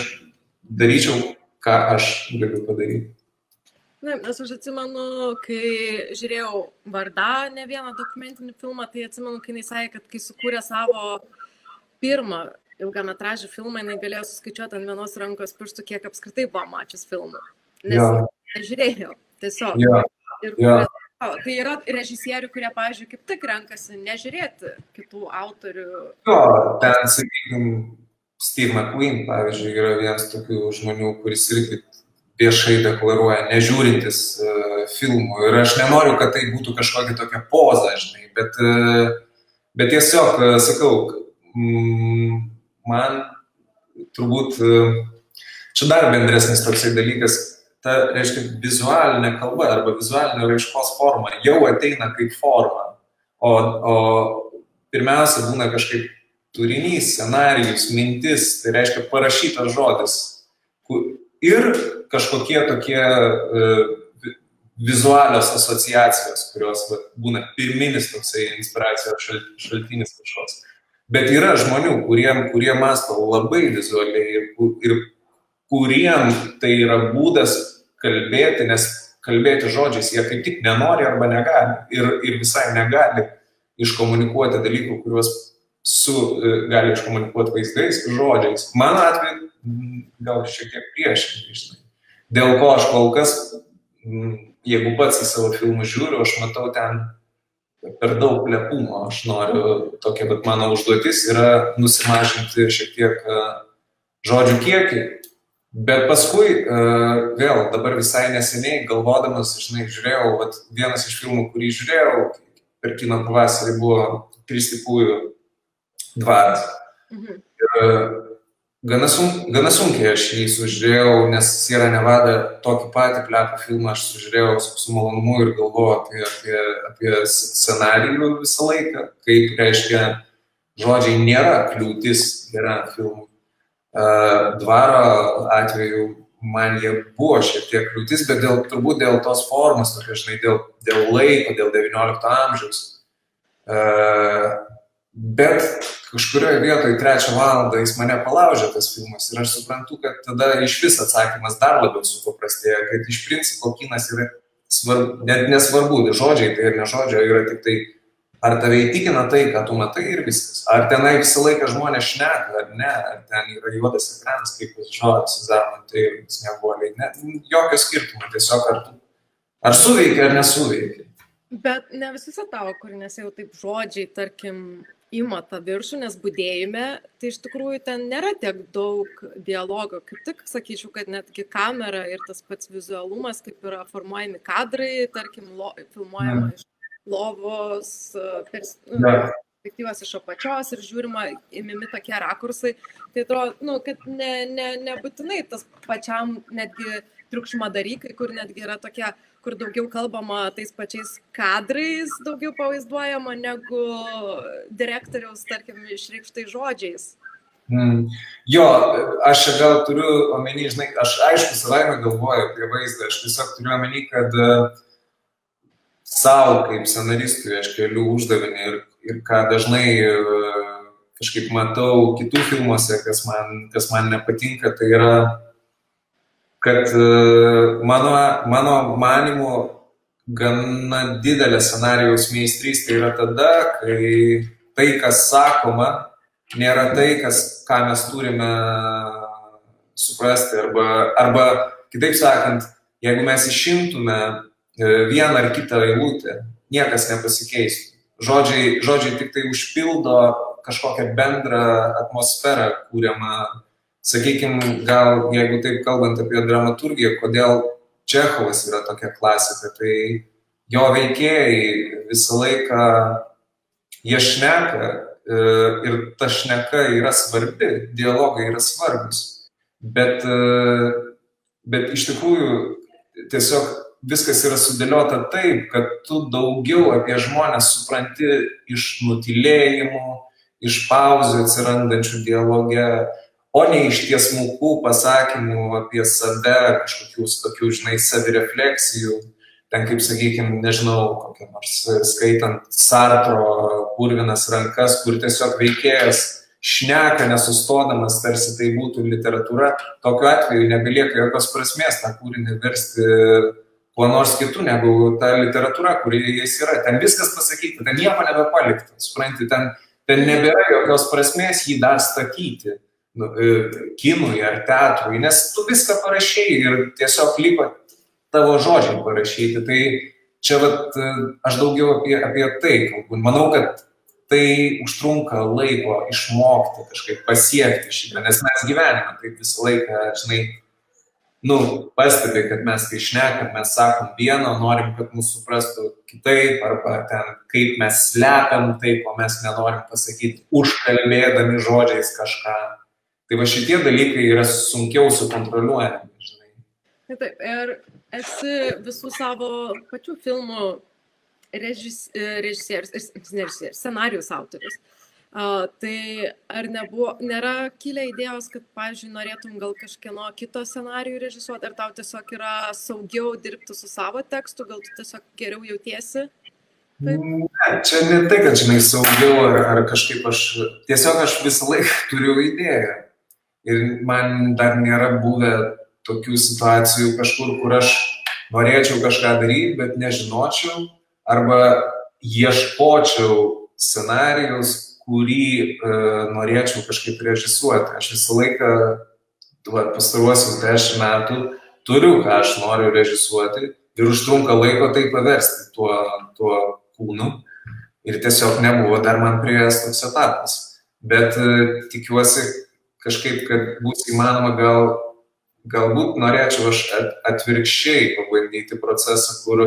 daryčiau, ką aš galiu padaryti. Na, nes aš atsimenu, kai žiūrėjau Vardą ne vieną dokumentinį filmą, tai atsimenu, kai jis sakė, kad kai sukūrė savo pirmą ilgametražį filmą, jinai galėjo suskaičiuoti ant vienos rankos pirštų, kiek apskritai buvo mačius filmų. Nes ja. nežiūrėjau, tiesiog. Ja. Ir ja. Tai yra režisierių, kurie, pavyzdžiui, kaip tik renkasi nežiūrėti kitų autorių. Jo, ten, sakykime, Steve McQueen, pavyzdžiui, yra vienas tokių žmonių, kuris irgi viešai deklaruoja, nežiūrintis uh, filmų. Ir aš nenoriu, kad tai būtų kažkokia tokia poza, žinai, bet, uh, bet tiesiog, uh, sakau, mm, man turbūt uh, čia dar bendresnis toksai dalykas, ta, reiškia, vizualinė kalba arba vizualinė raiškos forma jau ateina kaip forma. O, o pirmiausia būna kažkaip turinys, scenarijus, mintis, tai reiškia parašytas žodis. Ir kažkokie tokie uh, vizualios asociacijos, kurios va, būna pirminis toksai inspiracijos šaltinis kažkoks. Bet yra žmonių, kuriem, kurie masto labai vizualiai ir, ir kuriem tai yra būdas kalbėti, nes kalbėti žodžiais jie kaip tik nenori arba negali ir, ir visai negali iškomunikuoti dalykų, kuriuos su, e, gali iškomunikuoti vaizdais, žodžiais. Mano atveju gal šiek tiek priešingai, žinai. Dėl ko aš kol kas, jeigu pats į savo filmų žiūriu, aš matau ten per daug plepumo. Aš noriu, tokia, bet mano užduotis yra nusimažinti šiek tiek e, žodžių kiekį Bet paskui e, vėl dabar visai neseniai galvodamas, žinai, žiūrėjau, vat, vienas iš filmų, kurį žiūrėjau per kino pavasarį buvo Kristipųjų dvaras. Mhm. Ir e, gana, sun, gana sunkiai aš jį sužiūrėjau, nes Sierra Nevada tokį patį plepą filmą aš sužiūrėjau su, su malonumu ir galvojau apie, apie, apie scenarijų visą laiką, kaip reiškia žodžiai nėra kliūtis geram filmui dvaro atveju man jie buvo šiek tiek kliūtis, bet dėl, turbūt dėl tos formos, tokia, žinai, dėl, dėl laiko, dėl XIX amžiaus. Bet kažkurioje vietoje trečią valandą jis mane palaužė tas filmas ir aš suprantu, kad tada iš vis atsakymas dar labiau supaprastėja, kad iš principo kinas yra svarbu, net nesvarbu, žodžiai tai ir ne žodžiai, yra tik tai Ar tave įtikina tai, ką tu matai ir viskas? Ar tenai visą laiką žmonės šneka, ar ne? Ar ten yra juodas ekranas, kaip žodis, Zerman, tai snieguoliai. Net jokio skirtumo, tiesiog ar, ar suveikia, ar nesuveikia. Bet ne visose tavo kūrinėse jau taip žodžiai, tarkim, ima tą viršų, nes būdėjime, tai iš tikrųjų ten nėra tiek daug dialogo. Kaip tik sakyčiau, kad netgi kamera ir tas pats vizualumas, kaip yra formuojami kadrai, tarkim, lo, filmuojama mm. iš lovos pers, nu, perspektyvos iš apačios ir žiūrima įmimi tokie rakursai. Tai atrodo, nu, kad ne, ne, nebūtinai tas pačiam netgi triukšmadarikai, kur netgi yra tokie, kur daugiau kalbama tais pačiais kadrais, daugiau pavaizduojama negu direktoriaus, tarkim, išreikštai žodžiais. Mm. Jo, aš gal turiu omeny, žinai, aš aišku savaime galvoju apie vaizdą, aš tiesiog turiu omeny, kad uh, savo kaip scenaristui aš keliu uždavinį ir, ir ką dažnai uh, kažkaip matau kitų filmuose, kas man, kas man nepatinka, tai yra, kad uh, mano, mano manimu gana didelė scenarijos meistrystė yra tada, kai tai, kas sakoma, nėra tai, kas, ką mes turime suprasti. Arba, arba kitaip sakant, jeigu mes išimtume e, vieną ar kitą eilutę, niekas nepasikeistų. Žodžiai, žodžiai tik tai užpildo kažkokią bendrą atmosferą kūriamą. Sakykime, gal jeigu taip kalbant apie dramaturgiją, kodėl Čechovas yra tokia klasika, tai jo veikėjai visą laiką jie šneka E, ir ta šneka yra svarbi, dialogai yra svarbus. Bet, e, bet iš tikrųjų tiesiog viskas yra sudėliota taip, kad tu daugiau apie žmonės supranti iš nutilėjimų, iš pauzių atsirandančių dialoge, o ne iš tiesmukų pasakymų apie save, kažkokius tokių, žinai, savirefleksijų. Ten kaip sakykime, nežinau, kokią nors skaitant Sartro purvinas rankas, kur tiesiog veikėjas šneka nesustodamas, tarsi tai būtų literatūra, tokiu atveju nebelieka jokios prasmės tą kūrinį versti kuo nors kitų negu ta literatūra, kuri jis yra. Ten viskas pasakyta, ten nieko nebepalikta, supranti, ten, ten nebėra jokios prasmės jį dar statyti nu, e, kinui ar teatrui, nes tu viską parašėjai ir tiesiog liko tavo žodžiai parašyti. Tai čia vat, aš daugiau apie, apie tai kalbu. Manau, kad tai užtrunka laiko išmokti, kažkaip pasiekti šitą, nes mes gyvenime taip visą laiką, žinai, nu, pastebi, kad mes kai šnekam, mes sakom vieną, norim, kad mūsų suprastų kitaip, arba ten, kaip mes slepiam tai, ko mes nenorim pasakyti, užkalbėdami žodžiais kažką. Tai va šitie dalykai yra sunkiau sukontroliuojami. Taip, ir esi visų savo pačių filmų režis, režisierius, režisierius, scenarius autorius. Uh, tai ar nebuvo, nėra kilę idėjos, kad, pavyzdžiui, norėtum gal kažkieno kito scenarijų režisuoti, ar tau tiesiog yra saugiau dirbti su savo tekstu, gal tu tiesiog geriau jautiesi? Taip? Ne, čia ne tai, kad, žinai, saugiau ar, ar kažkaip aš, tiesiog aš visą laiką turiu idėją. Ir man dar nėra buvę tokių situacijų kažkur, kur aš norėčiau kažką daryti, bet nežinočiau, arba ieškočiau scenarijus, kurį e, norėčiau kažkaip režisuoti. Aš visą laiką, va, pastaruosius dešimt metų, turiu, ką aš noriu režisuoti ir užtrunka laiko tai paversti tuo, tuo kūnu. Ir tiesiog nebuvo dar man prieėjęs toks etapas. Bet e, tikiuosi kažkaip, kad bus įmanoma gal galbūt norėčiau aš atvirkščiai pabandyti procesą, kur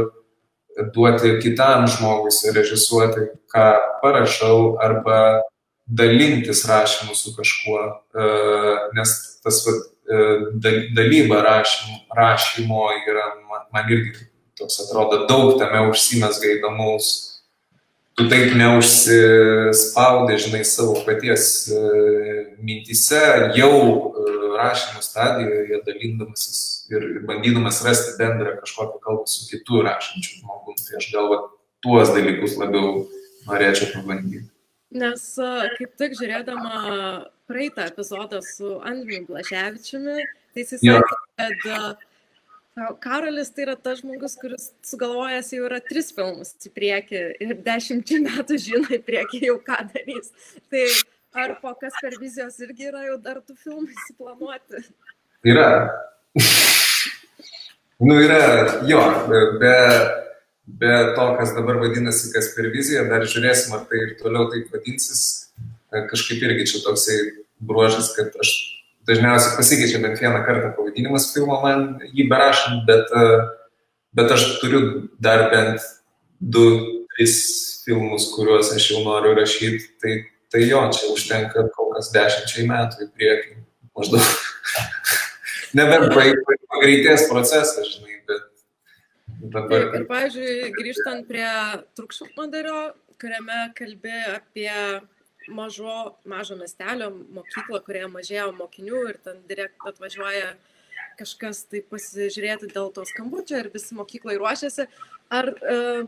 duoti kitam žmogui surežisuoti, ką parašau, arba dalintis rašymu su kažkuo, e, nes tas va, e, dalyba rašymo, rašymo yra, man, man irgi toks atrodo, daug tame užsimesga įdomaus. Tu taip neužsispaudė, žinai, savo paties e, mintise, jau rašymo stadijoje dalindamasis ir bandydamas rasti bendrą kažkokią kalbą su kitu rašančiu žmogum. Tai aš gal tuos dalykus labiau norėčiau pabandyti. Nes kaip tik žiūrėdama praeitą epizodą su Andriu Blaševičiumi, tai jis sakė, kad Karolis tai yra tas žmogus, kuris sugalvojęs jau yra tris filmus į priekį ir dešimčių metų žino į priekį jau ką darys. Tai Ar po kas per vizijos irgi yra jau dar tų filmų įsiplanuoti? Yra. nu, yra, jo, be, be to, kas dabar vadinasi kas per viziją, dar žiūrėsim, ar tai ir toliau taip vadinsis. Kažkaip irgi čia toksai bruožas, kad aš dažniausiai pasikeičia bent vieną kartą pavadinimas filmo man jį berašant, bet, bet aš turiu dar bent du, tris filmus, kuriuos aš jau noriu rašyti. Tai Tai jo, čia užtenka kol kas dešimčiai metų į priekį maždaug. nebent pagreitės procesas, žinai, bet dabar. Ir, pavyzdžiui, grįžtant prie trukšmodario, kuriame kalbė apie mažo, mažo miestelio mokyklą, kurioje mažėjo mokinių ir ten direkt atvažiuoja kažkas tai pasižiūrėti dėl to skambučio ir visi mokyklai ruošiasi. Ar uh,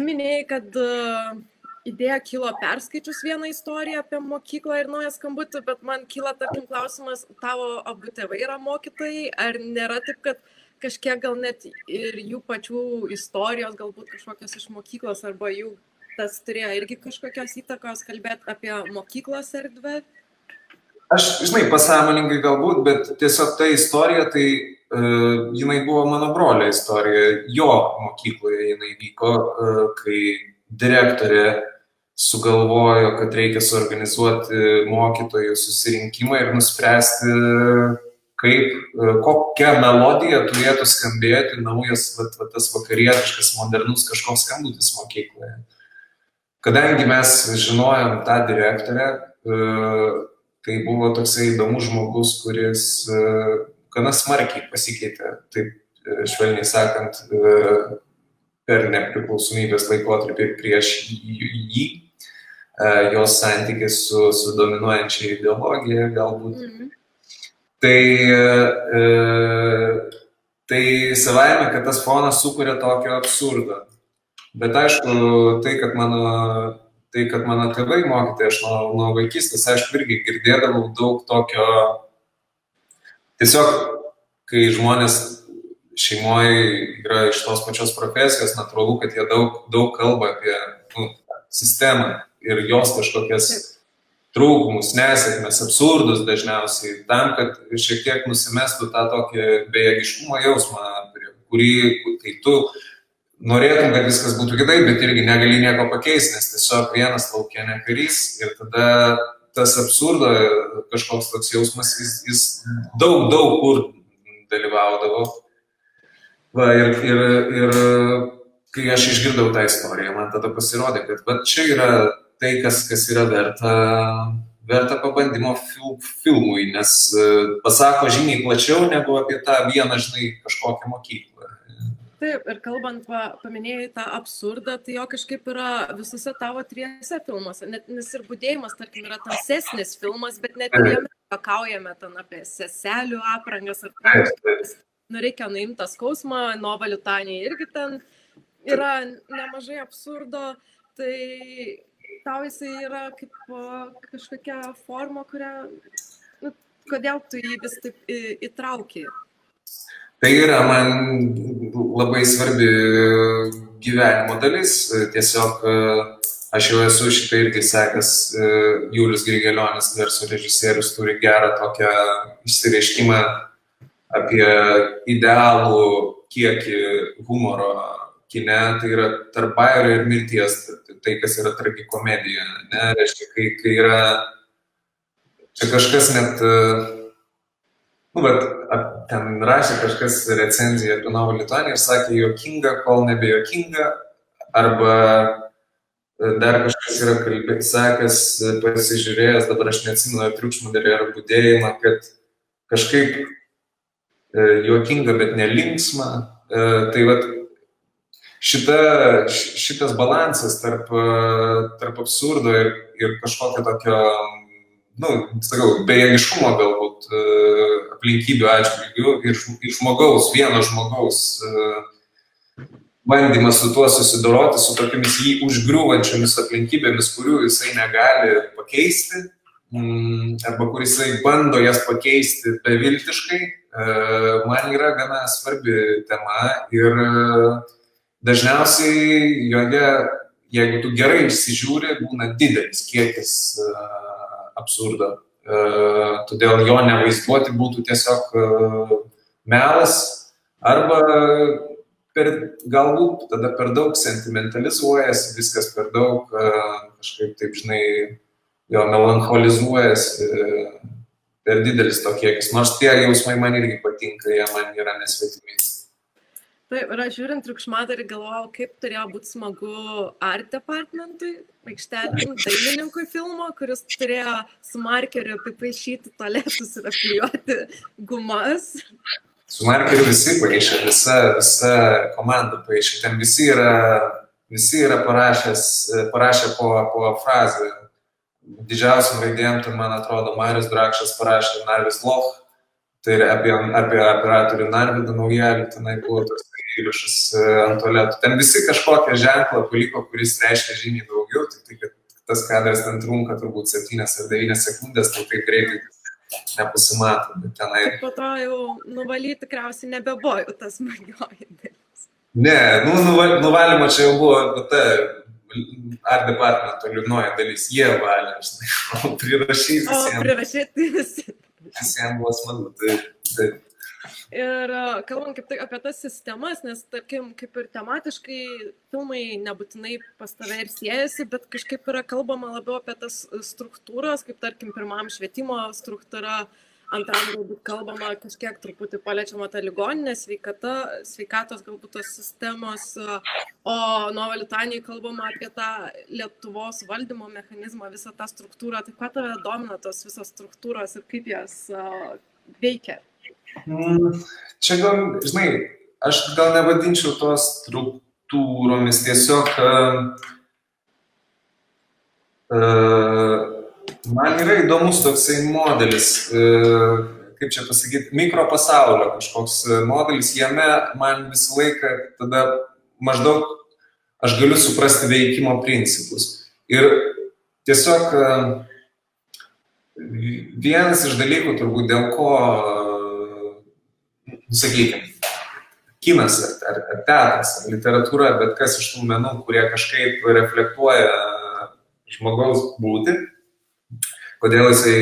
minėjai, kad uh, idėja kilo perskaičius vieną istoriją apie mokyklą ir naują skambutį, bet man kyla, tarkim, klausimas, tavo abu tėvai yra mokytojai, ar nėra taip, kad kažkiek gal net ir jų pačių istorijos, galbūt kažkokios iš mokyklos, arba jų tas turėjo irgi kažkokios įtakos kalbėti apie mokyklos erdvę? Aš, žinai, pasąmoningai galbūt, bet tiesiog ta istorija, tai uh, jinai buvo mano brolio istorija. Jo mokykloje jinai vyko, uh, kai direktorė sugalvojo, kad reikia suorganizuoti mokytojų susirinkimą ir nuspręsti, kaip, e, kokia melodija turėtų skambėti naujas va, va, tas vakarietiškas, modernus kažkoks skambutis mokykloje. Kadangi mes žinojom tą direktorę, e, tai buvo toksai įdomus žmogus, kuris e, gana smarkiai pasikeitė, taip švelniai sakant, per nepriklausomybės laikotarpį prieš jį jos santykis su, su dominuojančia ideologija galbūt. Mhm. Tai, e, tai savaime, kad tas fonas sukuria tokio absurdo. Bet aišku, tai, kad mano, tai, kad mano tėvai mokyti, aš nuo, nuo vaikystės, aišku, irgi girdėdavau daug tokio, tiesiog, kai žmonės šeimoje yra iš tos pačios profesijos, natūralu, kad jie daug, daug kalba apie nu, sistemą, ir jos kažkokias trūkumus, nesėkmes, absurdus dažniausiai, tam, kad šiek tiek nusimestų tą tokį bejėgiškumo jausmą, kurį, kai tu norėtum, kad viskas būtų kitaip, bet irgi negali nieko pakeisti, nes tiesiog vienas laukia ne karys ir tada tas absurdo kažkoks toks jausmas, jis, jis daug, daug kur dalyvaudavo. Va, ir, ir, ir kai aš išgirdau tą istoriją, man tada pasirodė, kad va, čia yra tai, kas, kas yra verta, verta pabandymo fil, filmui, nes e, pasako žymiai plačiau negu apie tą vieną, žinai, kažkokią mokyklą. Taip, ir kalbant, va, paminėjai tą absurdą, tai jo kažkaip yra visose tavo trijose filmuose, net, nes ir būdėjimas, tarkim, yra tamsesnis filmas, bet net jame pakaujame ten apie seselių aprangas ar panašiai. Nu, reikia nuimti tą skausmą, Nova Liutanija irgi ten yra nemažai absurdo, tai tau jisai yra kaip kažkokia forma, kurią, nu, kodėl tu jį vis taip įtrauki? Tai yra man labai svarbi gyvenimo dalis. Tiesiog aš jau esu šitą irgi sekęs, Julius Grigelionis, garso režisierius, turi gerą tokią išsireiškimą apie idealų kiekį humoro kine, tai yra tarp bairio ir mirties, tai kas yra tragikomedija. Ne, reiškia, kai, kai yra, čia kažkas net, nu, bet ten rašė kažkas recenziją apie Novą Lituaniją ir sakė, jokinga, kol nebejokinga, arba dar kažkas yra kalbėjęs, sakęs, pasižiūrėjęs, dabar aš neatsimenu, ar triukšmą darė, ar būdėjimą, kad kažkaip e, juokinga, bet nelinksma. E, tai vad šita, šitas balansas tarp, tarp absurdo ir, ir kažkokio tokio, nu, sakau, bejėgiškumo galbūt aplinkybių atžvilgių ir, ir žmogaus, vieno žmogaus bandymas su tuo susidoroti, su tokiamis jį užgriūvančiomis aplinkybėmis, kurių jisai negali pakeisti, mm, arba kur jisai bando jas pakeisti beviltiškai, man yra gana svarbi tema ir dažniausiai joje, jeigu tu gerai išsižiūri, būna didelis kiekis absurdo. Todėl jo nevaizduoti būtų tiesiog melas arba per, galbūt tada per daug sentimentalizuojasi, viskas per daug kažkaip taip, žinai, jo melancholizuojasi, per didelis to kiekis. Nors tie jausmai man irgi patinka, jie man yra nesvetimi. Taip, ir aš žiūrint triukšmadarį galvojau, kaip turėjo būti smagu art departmentui, aikštelėm, dailininkui filmo, kuris turėjo su markeriu apipaišyti toletus ir apklijuoti gumas. Su markeriu visi paaišė, visa, visa komanda paaišė, ten visi yra, visi yra parašęs, parašę po, po frazę. Didžiausiam raidėm, tai man atrodo, Marius Drakšas parašė Narvis Loch, tai yra apie, apie operatorių Narvidą naujelį, tenai buvo toks įrašas e, ant tualetų. Ten visi kažkokią ženklą paliko, kuris reiškia žymiai daugiau, tik tai, kad tas kadras ten trunka turbūt 7 ar 9 sekundės, tai taip greitai nepasimato. Tenai... Po to jau nuvalyti tikriausiai nebebuvo jau tas magioji dalis. Ne, nu, nuval, nuvalymo čia jau buvo ta art departamento liūdnoji dalis. Jie valė, žinai, prirašyti. O prirašyti visi. Visiems buvo smagu. Tai, tai, Ir kalbant kaip tai apie tas sistemas, nes, tarkim, kaip ir tematiškai filmai nebūtinai pas tave ir siejasi, bet kažkaip yra kalbama labiau apie tas struktūras, kaip tarkim, pirmam švietimo struktūra, antram galbūt kalbama kažkiek truputį paliečiama ta ligoninė sveikata, sveikatos galbūt tos sistemos, o Nova Litanijai kalbama apie tą Lietuvos valdymo mechanizmą, visą tą struktūrą. Tai ką tave domina tos visos struktūros ir kaip jas veikia? Mm, čia gal, žinai, aš gal nevadinčiau tos struktūromis, tiesiog uh, man yra įdomus toksai modelis, uh, kaip čia pasakyti, mikropasaulio kažkoks modelis, jame man visą laiką tada maždaug aš galiu suprasti veikimo principus. Ir tiesiog vienas iš dalykų turbūt dėl ko sakykime, kinas ar, ar, ar teatras, ar literatūra, bet kas iš tų menų, kurie kažkaip reflektuoja žmogaus būti, kodėl jisai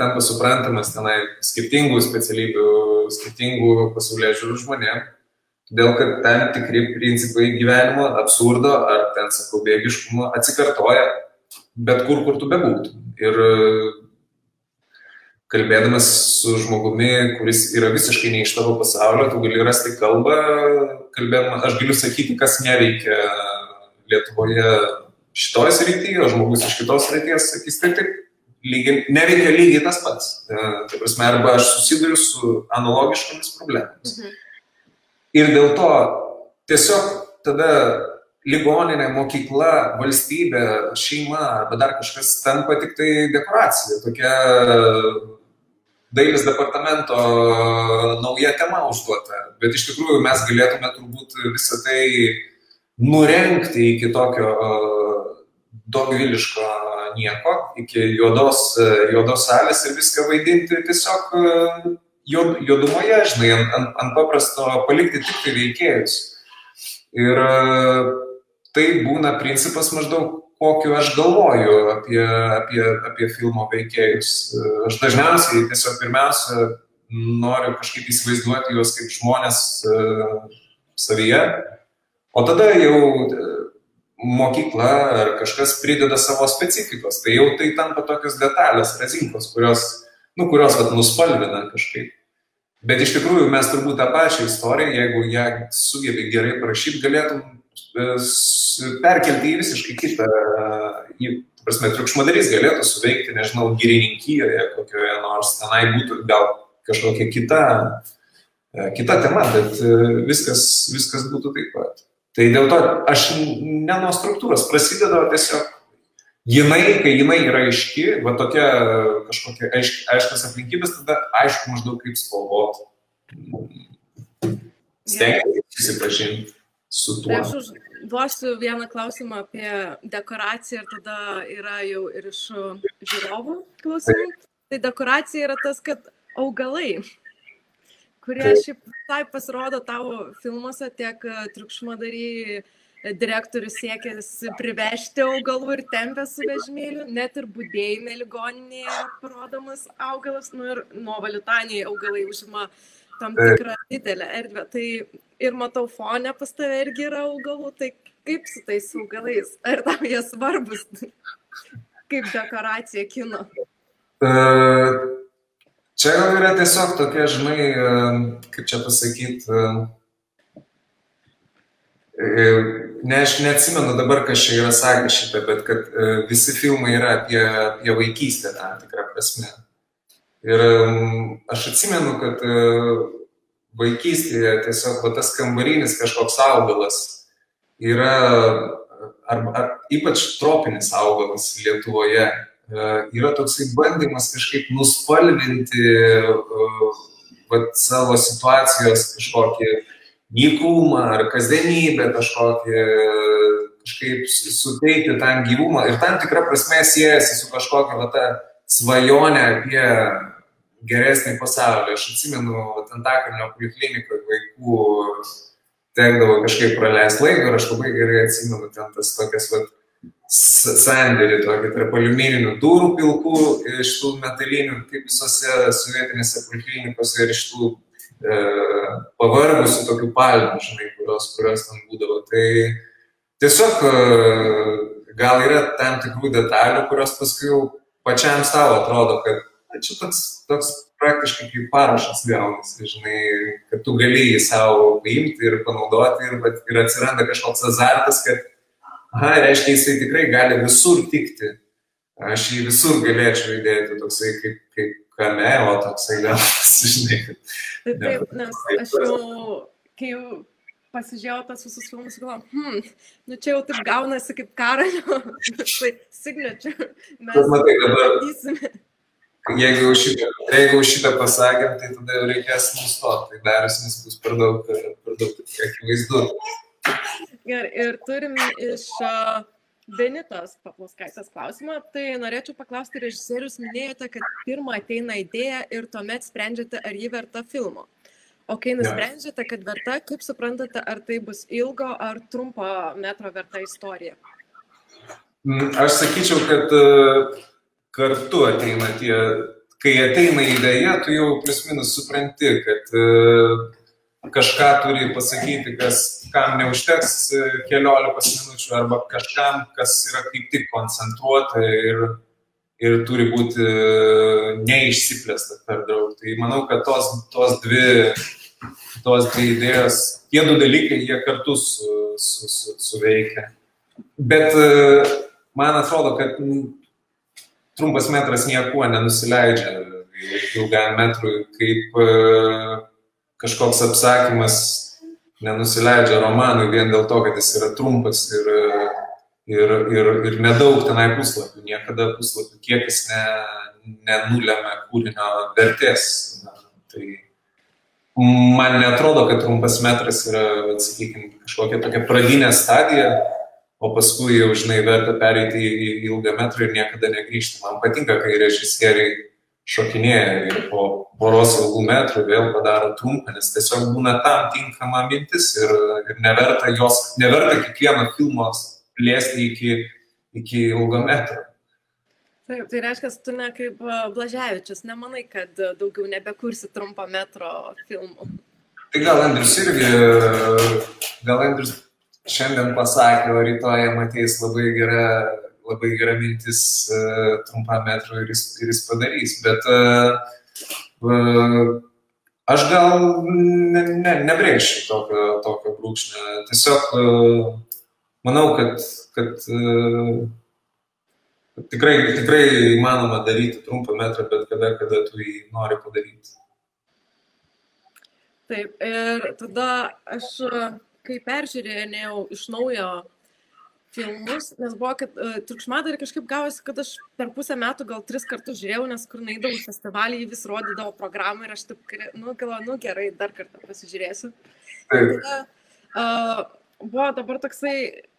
tampa suprantamas tenai skirtingų specialybių, skirtingų pasaulio žiūrų žmonėm. Todėl, kad tam tikri principai gyvenimo, absurdo ar ten, sakau, bėgiškumo atsikartoja bet kur, kur tu bebūtum. Ir kalbėdamas su žmogumi, kuris yra visiškai ne iš tavo pasaulio, tu gali rasti kalbą, kalbėdama, aš galiu sakyti, kas neveikia Lietuvoje šitoje srityje, o žmogus iš kitos srities sakys, taip, taip, lygiai, neveikia lygiai tas pats. Tai prasme, arba aš susiduriu su analogiškomis problemomis. Mhm. Ir dėl to tiesiog tada ligoninė, mokykla, valstybė, šeima arba dar kažkas tampa tik tai dekoracija, tokia dailės departamento nauja tema užduota, bet iš tikrųjų mes galėtume turbūt visą tai nurenkti iki tokio dogviliško nieko, iki juodos, juodos salės ir viską vaidinti tiesiog juod, juodumoje, žinai, ant, ant, ant paprasto palikti tik tai veikėjus. Ir tai būna principas maždaug kokiu aš galvoju apie, apie, apie filmo veikėjus. Aš dažniausiai tiesiog pirmiausia noriu kažkaip įsivaizduoti juos kaip žmonės uh, savyje, o tada jau e, mokykla ar kažkas prideda savo specifikos, tai jau tai tampa tokios detalės, rezinkos, kurios, nu, kurios vat, nuspalvina kažkaip. Bet iš tikrųjų mes turbūt tą pačią istoriją, jeigu ją sugebi gerai parašyti, galėtum perkelti į visiškai kitą, į, prasme, triukšmadarys galėtų suveikti, nežinau, gyrininkyjoje kokioje nors, tenai būtų gal kažkokia kita, kita tema, bet viskas, viskas būtų taip pat. Tai dėl to aš ne nuo struktūros prasideda, tiesiog jinai, kai jinai yra aiški, va tokia kažkokia aišk, aiškas aplinkybės, tada aišku maždaug kaip spalvoti. Stengtis susipažinti su tuo. Tai aš užduosiu vieną klausimą apie dekoraciją ir tada yra jau ir iš žiūrovų klausimų. Tai dekoracija yra tas, kad augalai, kurie šiaip taip pasirodo tavo filmuose, tiek e, triukšmadary direktorius siekėsi privežti augalų ir tempė su vežimėliu, net ir būdėjime ligoninėje parodomas augalas, nu ir nuo valitaniai augalai užima tam tikrą didelę erdvę. Tai ir matau fonę pas tave irgi yra augalų, tai kaip su tais augalais? Ar tau jie svarbus? kaip dekoracija kino? Uh, čia gal yra tiesiog tokia, žinai, uh, kaip čia pasakyti, uh, ne, aš neatsimenu dabar, kas čia yra sakęs šitą, bet kad visi filmai yra apie, apie vaikystę tam tikrą prasme. Ir aš atsimenu, kad vaikystėje tiesiog va, tas kambarinis kažkoks augalas yra, ar, ar ypač tropinis augalas Lietuvoje, yra toksai bandymas kažkaip nuspalvinti va, savo situacijos kažkokį nykumą ar kasdienybę kažkokį, kažkaip suteikti tam gyvumą. Ir tam tikrą prasme siejasi su kažkokia va, ta svajonė apie geresnį pasaulį. Aš atsimenu, Antakalnio poliklinikoje vaikų tekdavo kažkaip praleisti laiką ir aš labai gerai atsimenu ten tas tokias vat, sandėlį, tokį tarp aliumininių durų pilkų, iš tų metalinių, kaip visose sovietinėse poliklinikose ir iš tų e, pavargusių tokių palmių, žinai, kurios, kurios ten būdavo. Tai tiesiog e, gal yra tam tikrų detalių, kurios paskui jau pačiam savo atrodo, kad čia toks, toks praktiškai kaip parašas gaunasi, žinai, kad tu gali jį savo paimti ir panaudoti ir, ir atsiranda kažkoks azartas, kad, aha, reiškia, jisai tikrai gali visur tikti. Aš jį visur galėčiau įdėti, toksai kaip, kaip kameo, toksai gaunasi, žinai. Taip, taip, nes aš jau, kai jau pasižiūrėjau tas visus filmus, galvoju, hmm, nu čia jau taip gaunasi kaip karalio, tai signature. Mes matai, dabar, Jeigu jau šitą, jeigu šitą pasakėm, tai tada jau reikės nustoti. Tai daras, nes bus per daug, per daug akivaizdu. Gerai, ir turim iš Benitos paplauskaitės klausimą. Tai norėčiau paklausti, režisierius minėjote, kad pirmą ateina idėja ir tuomet sprendžiate, ar ji verta filmo. O kai nusprendžiate, kad verta, kaip suprantate, ar tai bus ilgo ar trumpo metro verta istorija? Mm, aš sakyčiau, kad kartu ateina tie, kai ateina idėja, tu jau plius minus supranti, kad e, kažką turi pasakyti, kas, kam neužteks e, keliolikos minučių arba kažkam, kas yra kaip tik koncentruota ir, ir turi būti e, neišsiplėsta per daug. Tai manau, kad tos, tos, dvi, tos dvi idėjos, tie du dalykai, jie kartu su, su, su, suveikia. Bet man atrodo, kad trumpas metras niekuo nenusileidžia ilgam metrui, kaip e, kažkoks apsakymas nenusileidžia romanui vien dėl to, kad jis yra trumpas ir, ir, ir, ir nedaug tenai puslapių. Niekada puslapių kiekis ne, nenulėmė kūrinio vertės. Na, tai man netrodo, kad trumpas metras yra, sakykime, kažkokia tokia pradinė stadija, o paskui jau, žinai, verta pereiti į ilgą metrą ir niekada negrįžti. Man patinka, kai režisieriai šokinėja ir po poros ilgų metrų vėl padaro trumpą, nes tiesiog būna tam tinkama mintis ir, ir neverta jos, neverta kiekvieno filmo plėsti iki, iki ilgo metro. Taip, tai reiškia, tu ne kaip Blaževičius, nemanai, kad daugiau nebekursi trumpo metro filmų. Tai gal Andrius irgi, gal Andrius šiandien pasakė, o rytoj matys labai gera, labai gera mintis uh, trumpam metrui ir jis, ir jis padarys. Bet uh, aš gal ne, ne, nebrėšiu tokio, tokio brūkšnio. Tiesiog manau, kad, kad tikrai, tikrai įmanoma daryti trumpą metrą, bet kada, kada tu jį nori padaryti. Taip, ir tada aš kai peržiūrėjau iš naujo filmus, nes buvo, kad uh, triukšmadarį kažkaip gavosi, kad aš per pusę metų gal tris kartus žiūrėjau, nes kur naidavau festivalį, jį vis rodydavo programą ir aš taip, nu, galvoju, nu gerai, dar kartą pasižiūrėsiu. Tada, uh, buvo dabar toksai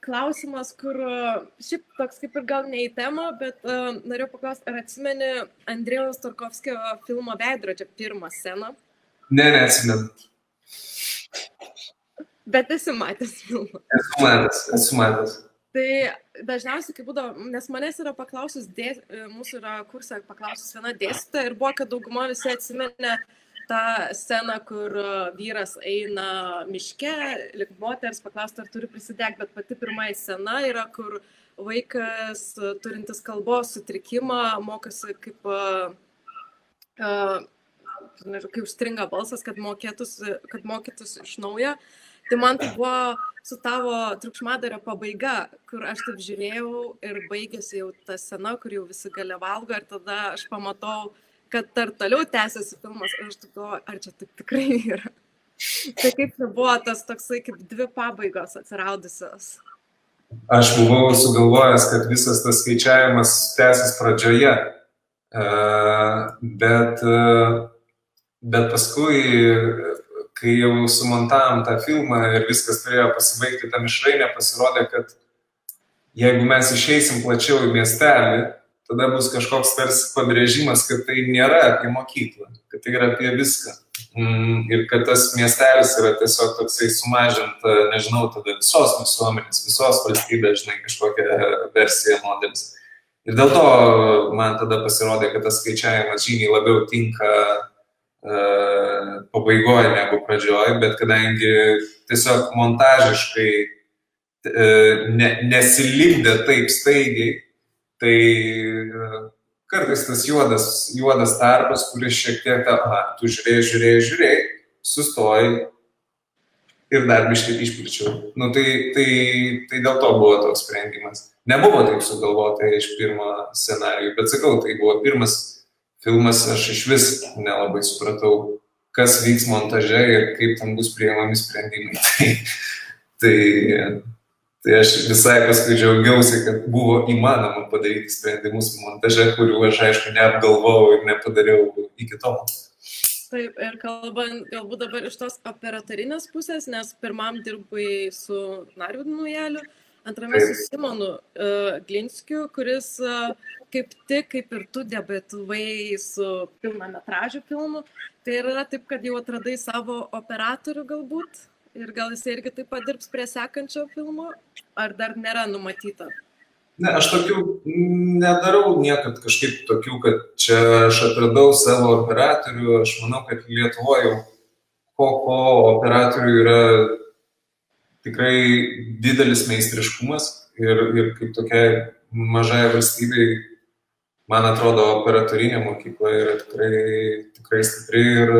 klausimas, kur uh, šiaip toks kaip ir gal ne į temą, bet uh, norėjau paklausti, ar atsimeni Andrėjaus Tarkovskio filmo Veidrodžio pirmą sceną? Ne, neatsimenu. Bet esi matęs filmą. Esu matęs, esu matęs. Tai dažniausiai, kai būdavo, nes manęs yra paklausus, dės, mūsų yra kursą paklausus viena dėstytoja ir buvo, kad dauguma visi atsimenė tą sceną, kur vyras eina miške, lik moters paklausti, ar turi prisidegti, bet pati pirmoji scena yra, kur vaikas turintis kalbos sutrikimą mokosi kaip, uh, uh, kai užstringa balsas, kad, mokėtus, kad mokytus iš naujo. Tai man tai buvo su tavo triukšmadario pabaiga, kur aš taip žiūrėjau ir baigėsi jau ta scena, kur jau visi gale valgo ir tada aš pamatau, kad dar toliau tęsiasi filmas ir aš taip galvoju, ar čia taip tikrai yra. Tai kaip buvo tas toksai kaip dvi pabaigos atsiraudusios. Aš buvau sugalvojęs, kad visas tas skaičiavimas tęsis pradžioje, e, bet, e, bet paskui kai jau sumontavom tą filmą ir viskas turėjo pasibaigti tą mišrainę, pasirodė, kad jeigu mes išeisim plačiau į miestelį, tada bus kažkoks tarsi pabrėžimas, kad tai nėra apie mokyklą, kad tai yra apie viską. Mm, ir kad tas miestelis yra tiesiog toksai sumažinta, nežinau, tada visos visuomenės, visos valstybės, žinai, kažkokia versija modelis. Ir dėl to man tada pasirodė, kad tas skaičiavimas žymiai labiau tinka pabaigoje negu pradžioje, bet kadangi tiesiog montažiškai e, ne, nesilipdė taip staigiai, tai e, kartais tas juodas, juodas tarpas, kuris šiek tiek, aha, tu žiūrėjai, žiūrėjai, žiūrėjai, sustoji ir dar biškai išpličiau. Nu, tai, tai, tai dėl to buvo toks sprendimas. Nebuvo taip sugalvota iš pirmo scenarijų, bet sakau, tai buvo pirmas filmas aš iš vis nelabai supratau, kas vyks montaže ir kaip tam bus priimami sprendimai. Tai, tai, tai aš visai paskui džiaugiausi, kad buvo įmanoma padaryti sprendimus montaže, kurių aš aišku neapgalvojau ir nepadariau iki tol. Taip, ir kalbant galbūt dabar iš tos operatorinės pusės, nes pirmam dirbai su Narvidinu Jeliu, antrame su Simonu uh, Glinskiu, kuris uh, kaip tik, kaip ir tu debetuvai su pilnametražiu filmu, tai yra taip, kad jau atradai savo operatorių galbūt? Ir gal jis irgi taip pat dirbs prie sekančio filmo, ar dar nėra numatyta? Ne, aš tokių nedarau niekad kažkaip tokių, kad čia aš atradau savo operatorių, aš manau, kad Lietuvoje jau ko ko operatorių yra tikrai didelis meistriškumas ir, ir kaip tokiai mažai valstybei, man atrodo, operatorinė mokykla yra tikrai, tikrai stipri ir,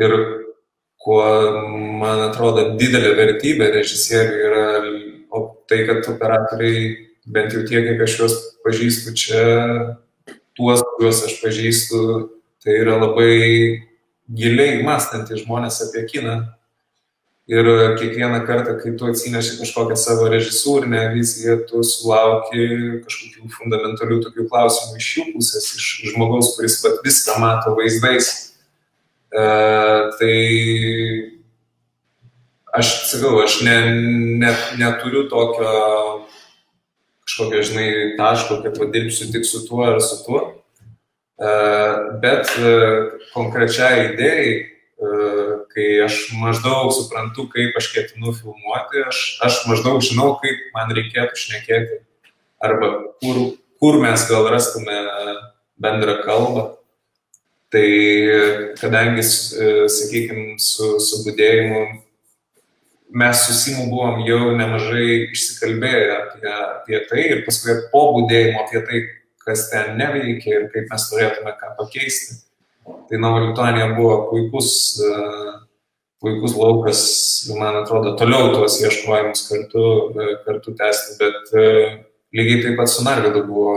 ir kuo, man atrodo, didelė vertybė režisieriui yra tai, kad operatoriai, bent jau tiek, kiek aš juos pažįstu čia, tuos, kuriuos aš pažįstu, tai yra labai giliai mąstantys žmonės apie kiną Ir kiekvieną kartą, kai tu atsineši kažkokią savo režisūrinę viziją, tu sulauki kažkokių fundamentalių tokių klausimų iš jų pusės, iš žmogaus, kuris pat viską mato vaizdais. E, tai aš sakau, aš ne, ne, neturiu tokio kažkokio, žinai, taško, kad padirbsiu tik su tuo ar su tuo. E, bet e, konkrečiai idėjai kai aš maždaug suprantu, kaip aš ketinu filmuoti, aš, aš maždaug žinau, kaip man reikėtų šnekėti arba kur, kur mes gal rastume bendrą kalbą. Tai kadangi, sakykime, su, su būdėjimu mes susimu buvom jau nemažai išsikalbėję apie, apie tai ir paskui po būdėjimo apie tai, kas ten neveikia ir kaip mes turėtume ką pakeisti. Tai Nova Lituanija buvo puikus uh, puikus laukas, man atrodo, toliau tuos ieškojimus kartu, kartu tęsti, bet e, lygiai taip pat su Narvidu buvo,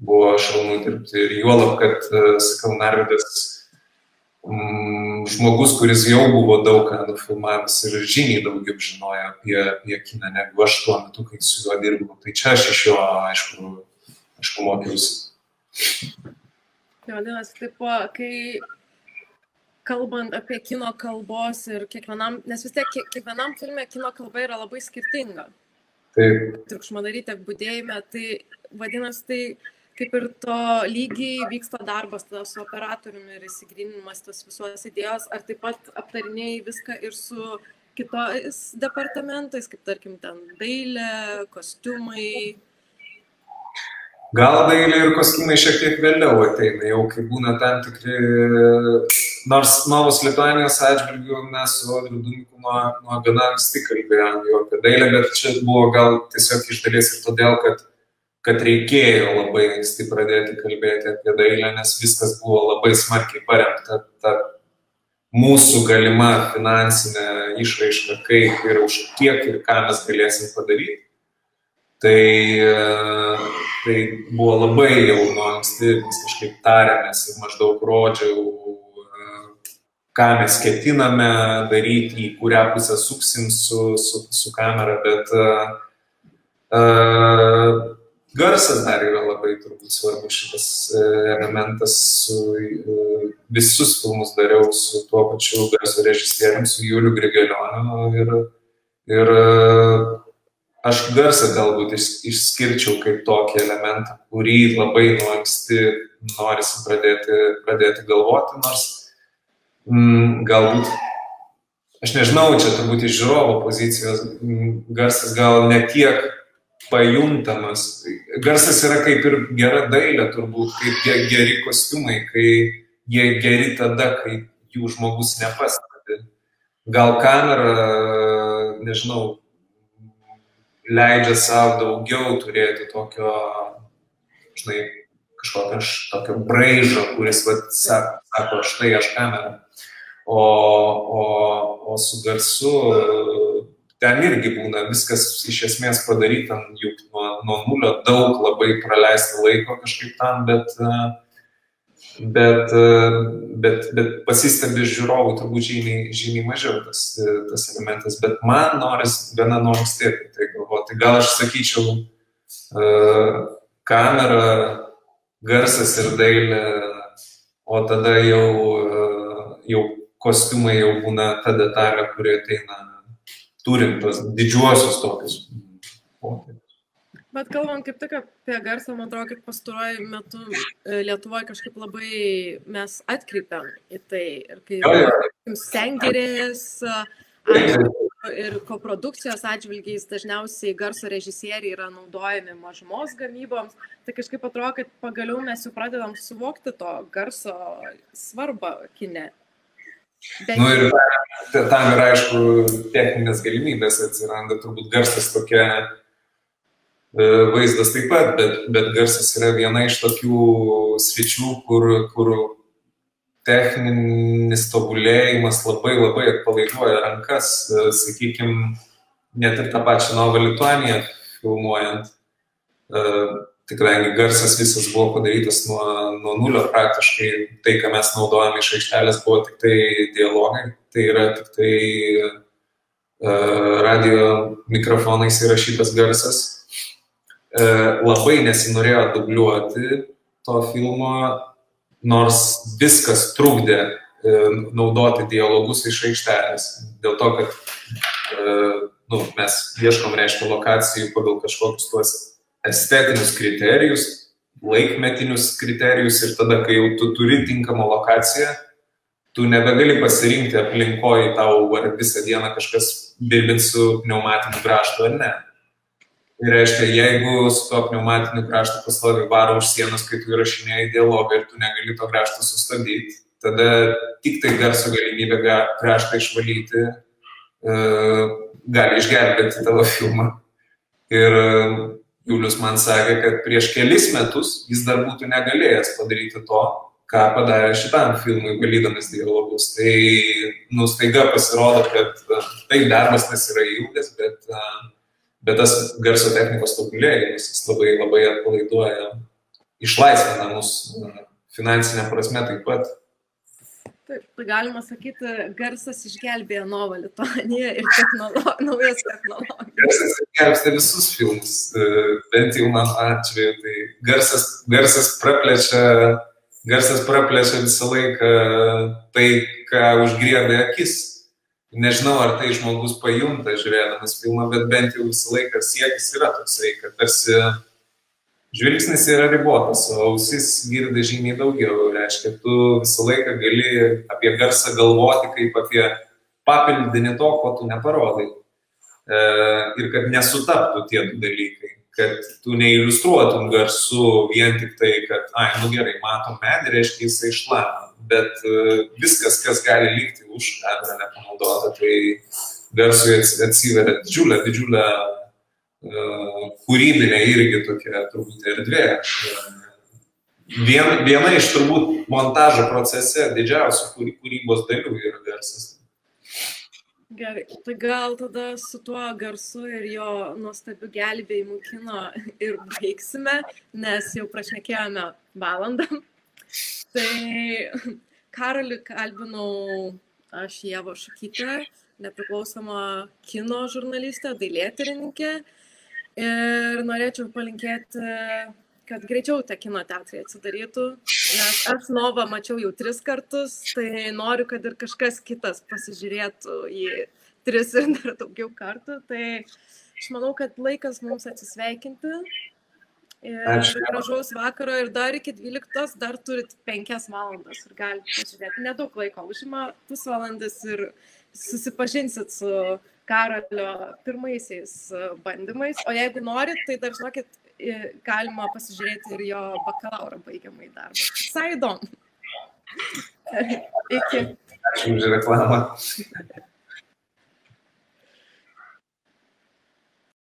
buvo šaunu dirbti ir juolab, kad, e, sakau, Narvidas mm, žmogus, kuris jau buvo daug ką nufilmavęs ir žymiai daugiau žinojo apie, apie kiną negu aš tuo metu, kai su juo dirbau. Tai čia aš iš jo, aišku, aišku mokiausi. Vadinasi, taip, kai kalbant apie kino kalbos ir kiekvienam, nes vis tiek kiekvienam filme kino kalba yra labai skirtinga. Taip. Triukšmadaryti, būdėjime, tai vadinasi, tai kaip ir to lygiai vyksta darbas tada su operatoriumi ir įsigrinimas tos visos idėjos, ar taip pat aptarinėjai viską ir su kitais departamentais, kaip tarkim ten dailė, kostiumai, Gal dailė ir kostiumai šiek tiek vėliau ateina, jau kai būna tam tikri, nors Novos Lietuanijos atžvilgių mes su Audriu Dunku nuo, nuo gana anksti kalbėjom jau apie dailę, bet čia buvo gal tiesiog iš dalies ir todėl, kad, kad reikėjo labai anksti pradėti kalbėti apie dailę, nes viskas buvo labai smarkiai paremta ta mūsų galima finansinė išraiška, kaip ir už kiek ir ką mes galėsim padaryti. Tai, tai buvo labai jau nuo anksti, mes kažkaip tarėmės ir maždaug rodžiau, ką mes ketiname daryti, į kurią pusę suksim su, su, su kamera, bet uh, uh, Garsas dar yra labai turbūt svarbus šitas e, elementas. Su, e, visus filmus dariau su tuo pačiu garso režisieriumi, su Juliu Grigelioniu. Ir, ir e, aš garsą galbūt išskirčiau kaip tokį elementą, kurį labai nuo anksti norisi pradėti, pradėti galvoti, nors mm, galbūt aš nežinau, čia turbūt iš žiūrovo pozicijos garsas gal ne tiek pajuntamas. Garsas yra kaip ir gera dailė, turbūt, kaip geri kostiumai, kai jie geri tada, kai jų žmogus nepastebi. Gal kamera, nežinau, leidžia savo daugiau turėti tokio, žinai, kažkokio tokio braižo, kuris, vat, sako, štai aš kamera. O, o, o su garsu ten irgi būna viskas iš esmės padaryta, juk nuo, nuo nulio daug labai praleisti laiko kažkaip tam, bet, bet, bet, bet pasistebi žiūrovų turbūt žymiai, žymiai mažiau tas, tas elementas, bet man noris gana noris taip tai galvoti. Gal aš sakyčiau, kamera, garsas ir dailė, o tada jau, jau kostiumai jau būna ta detalė, kuri ateina turim tos didžiuosius tokius pokyčius. Bet kalbant kaip tik apie garsą, man atrodo, kad pastaruoju metu e, Lietuvoje kažkaip labai mes atkreipiam į tai. Ir kai ja. stengerės ir koprodukcijos atžvilgiais dažniausiai garso režisieriai yra naudojami mažumos gamyboms, tai kažkaip atrodo, kad pagaliau mes jau pradedam suvokti to garso svarbą kine. Bet... Nu ir tam yra, aišku, techninės galimybės atsiranda, turbūt garsas tokia e, vaizdas taip pat, bet, bet garsas yra viena iš tokių sričių, kur, kur techninis tobulėjimas labai labai atpalaiduoja rankas, e, sakykime, net ir tą pačią Novą Lituaniją filmuojant. E, tikrai garsas visas buvo padarytas nuo, nuo nulio praktiškai. Tai, ką mes naudojame iš aikštelės, buvo tik tai dialogai, tai yra tik tai uh, radio mikrofonais įrašytas garsas. Uh, labai nesinorėjo dubliuoti to filmo, nors viskas trukdė uh, naudoti dialogus iš aikštelės. Dėl to, kad uh, nu, mes ieškom, reiškia, lokacijų pagal kažkokius tuos estetinius kriterijus, laikmetinius kriterijus ir tada, kai jau tu turi tinkamą lokaciją, tu nebegali pasirinkti aplinkoje tau ar visą dieną kažkas birbint su pneumatiniu kraštu ar ne. Ir reiškia, jeigu su to pneumatiniu kraštu pastovi varo už sienos, kai tu įrašinėjai dialogą ir tu negali to krašto sustabdyti, tada tik tai garso galimybė kraštą išvalyti uh, gali išgelbėti tavo filmą. Ir uh, Julius man sakė, kad prieš kelis metus jis dar būtų negalėjęs padaryti to, ką padarė šitam filmui, valydamas dialogus. Tai, nu, staiga pasirodo, kad tai darbas tas yra ilgas, bet, bet tas garso technikos tobulėjimas, jis labai, labai atpalaiduoja, išlaisvina mus finansinė prasme taip pat. Taip, tai galima sakyti, garsas išgelbėjo Novą Lituaniją ir technolo naujas technologijas. Garsas išgelbsti visus filmus, e, bent jau man atveju. Tai garsas, garsas, praplečia, garsas praplečia visą laiką tai, ką užgriebė akis. Nežinau, ar tai žmogus pajunta žiūrėdamas filmą, bet bent jau visą laiką siekis yra toksai, kad tarsi žvilgsnis yra ribotas, o ausis girdi žymiai daugiau. Reiškia, tu visą laiką gali apie garsą galvoti kaip apie papildinį to, ko tu neparodai. E, ir kad nesutaptų tie du dalykai. Kad tu neiliustruotum garsu vien tik tai, kad, ai, nu gerai, matom medį, reiškia jisai šlama. Bet e, viskas, kas gali likti už kadrą nepanaudota, tai garsui atsiveria didžiulė, didžiulė kūrybinė irgi tokia turbūt erdvė. Vien, viena iš turbūt montažo procese didžiausių kūrybos dalių yra garsas. Gerai, tai gal tada su tuo garsu ir jo nuostabiu gelbėjimu kino ir baigsime, nes jau prašnekėjome valandą. Tai Karaliu kalbinau aš Jėvo Šukytę, nepriklausoma kino žurnalistė, dailėtyrininkė. Ir norėčiau palinkėti, kad greičiau tie kino teatrai atsidarytų, nes aš Novą mačiau jau tris kartus, tai noriu, kad ir kažkas kitas pasižiūrėtų į tris ir dar daugiau kartų. Tai aš manau, kad laikas mums atsisveikinti. Ir gražaus vakaro ir dar iki 12 dar turit 5 valandas ir galite pažiūrėti. Nedaug laiko užima, pusvalandis ir susipažinsit su karalio pirmaisiais bandymais. O jeigu norit, tai dar žinokit, galima pasižiūrėti ir jo bakalauro baigiamai darbą. Visai įdomu. Iki. Ačiū už reklamą.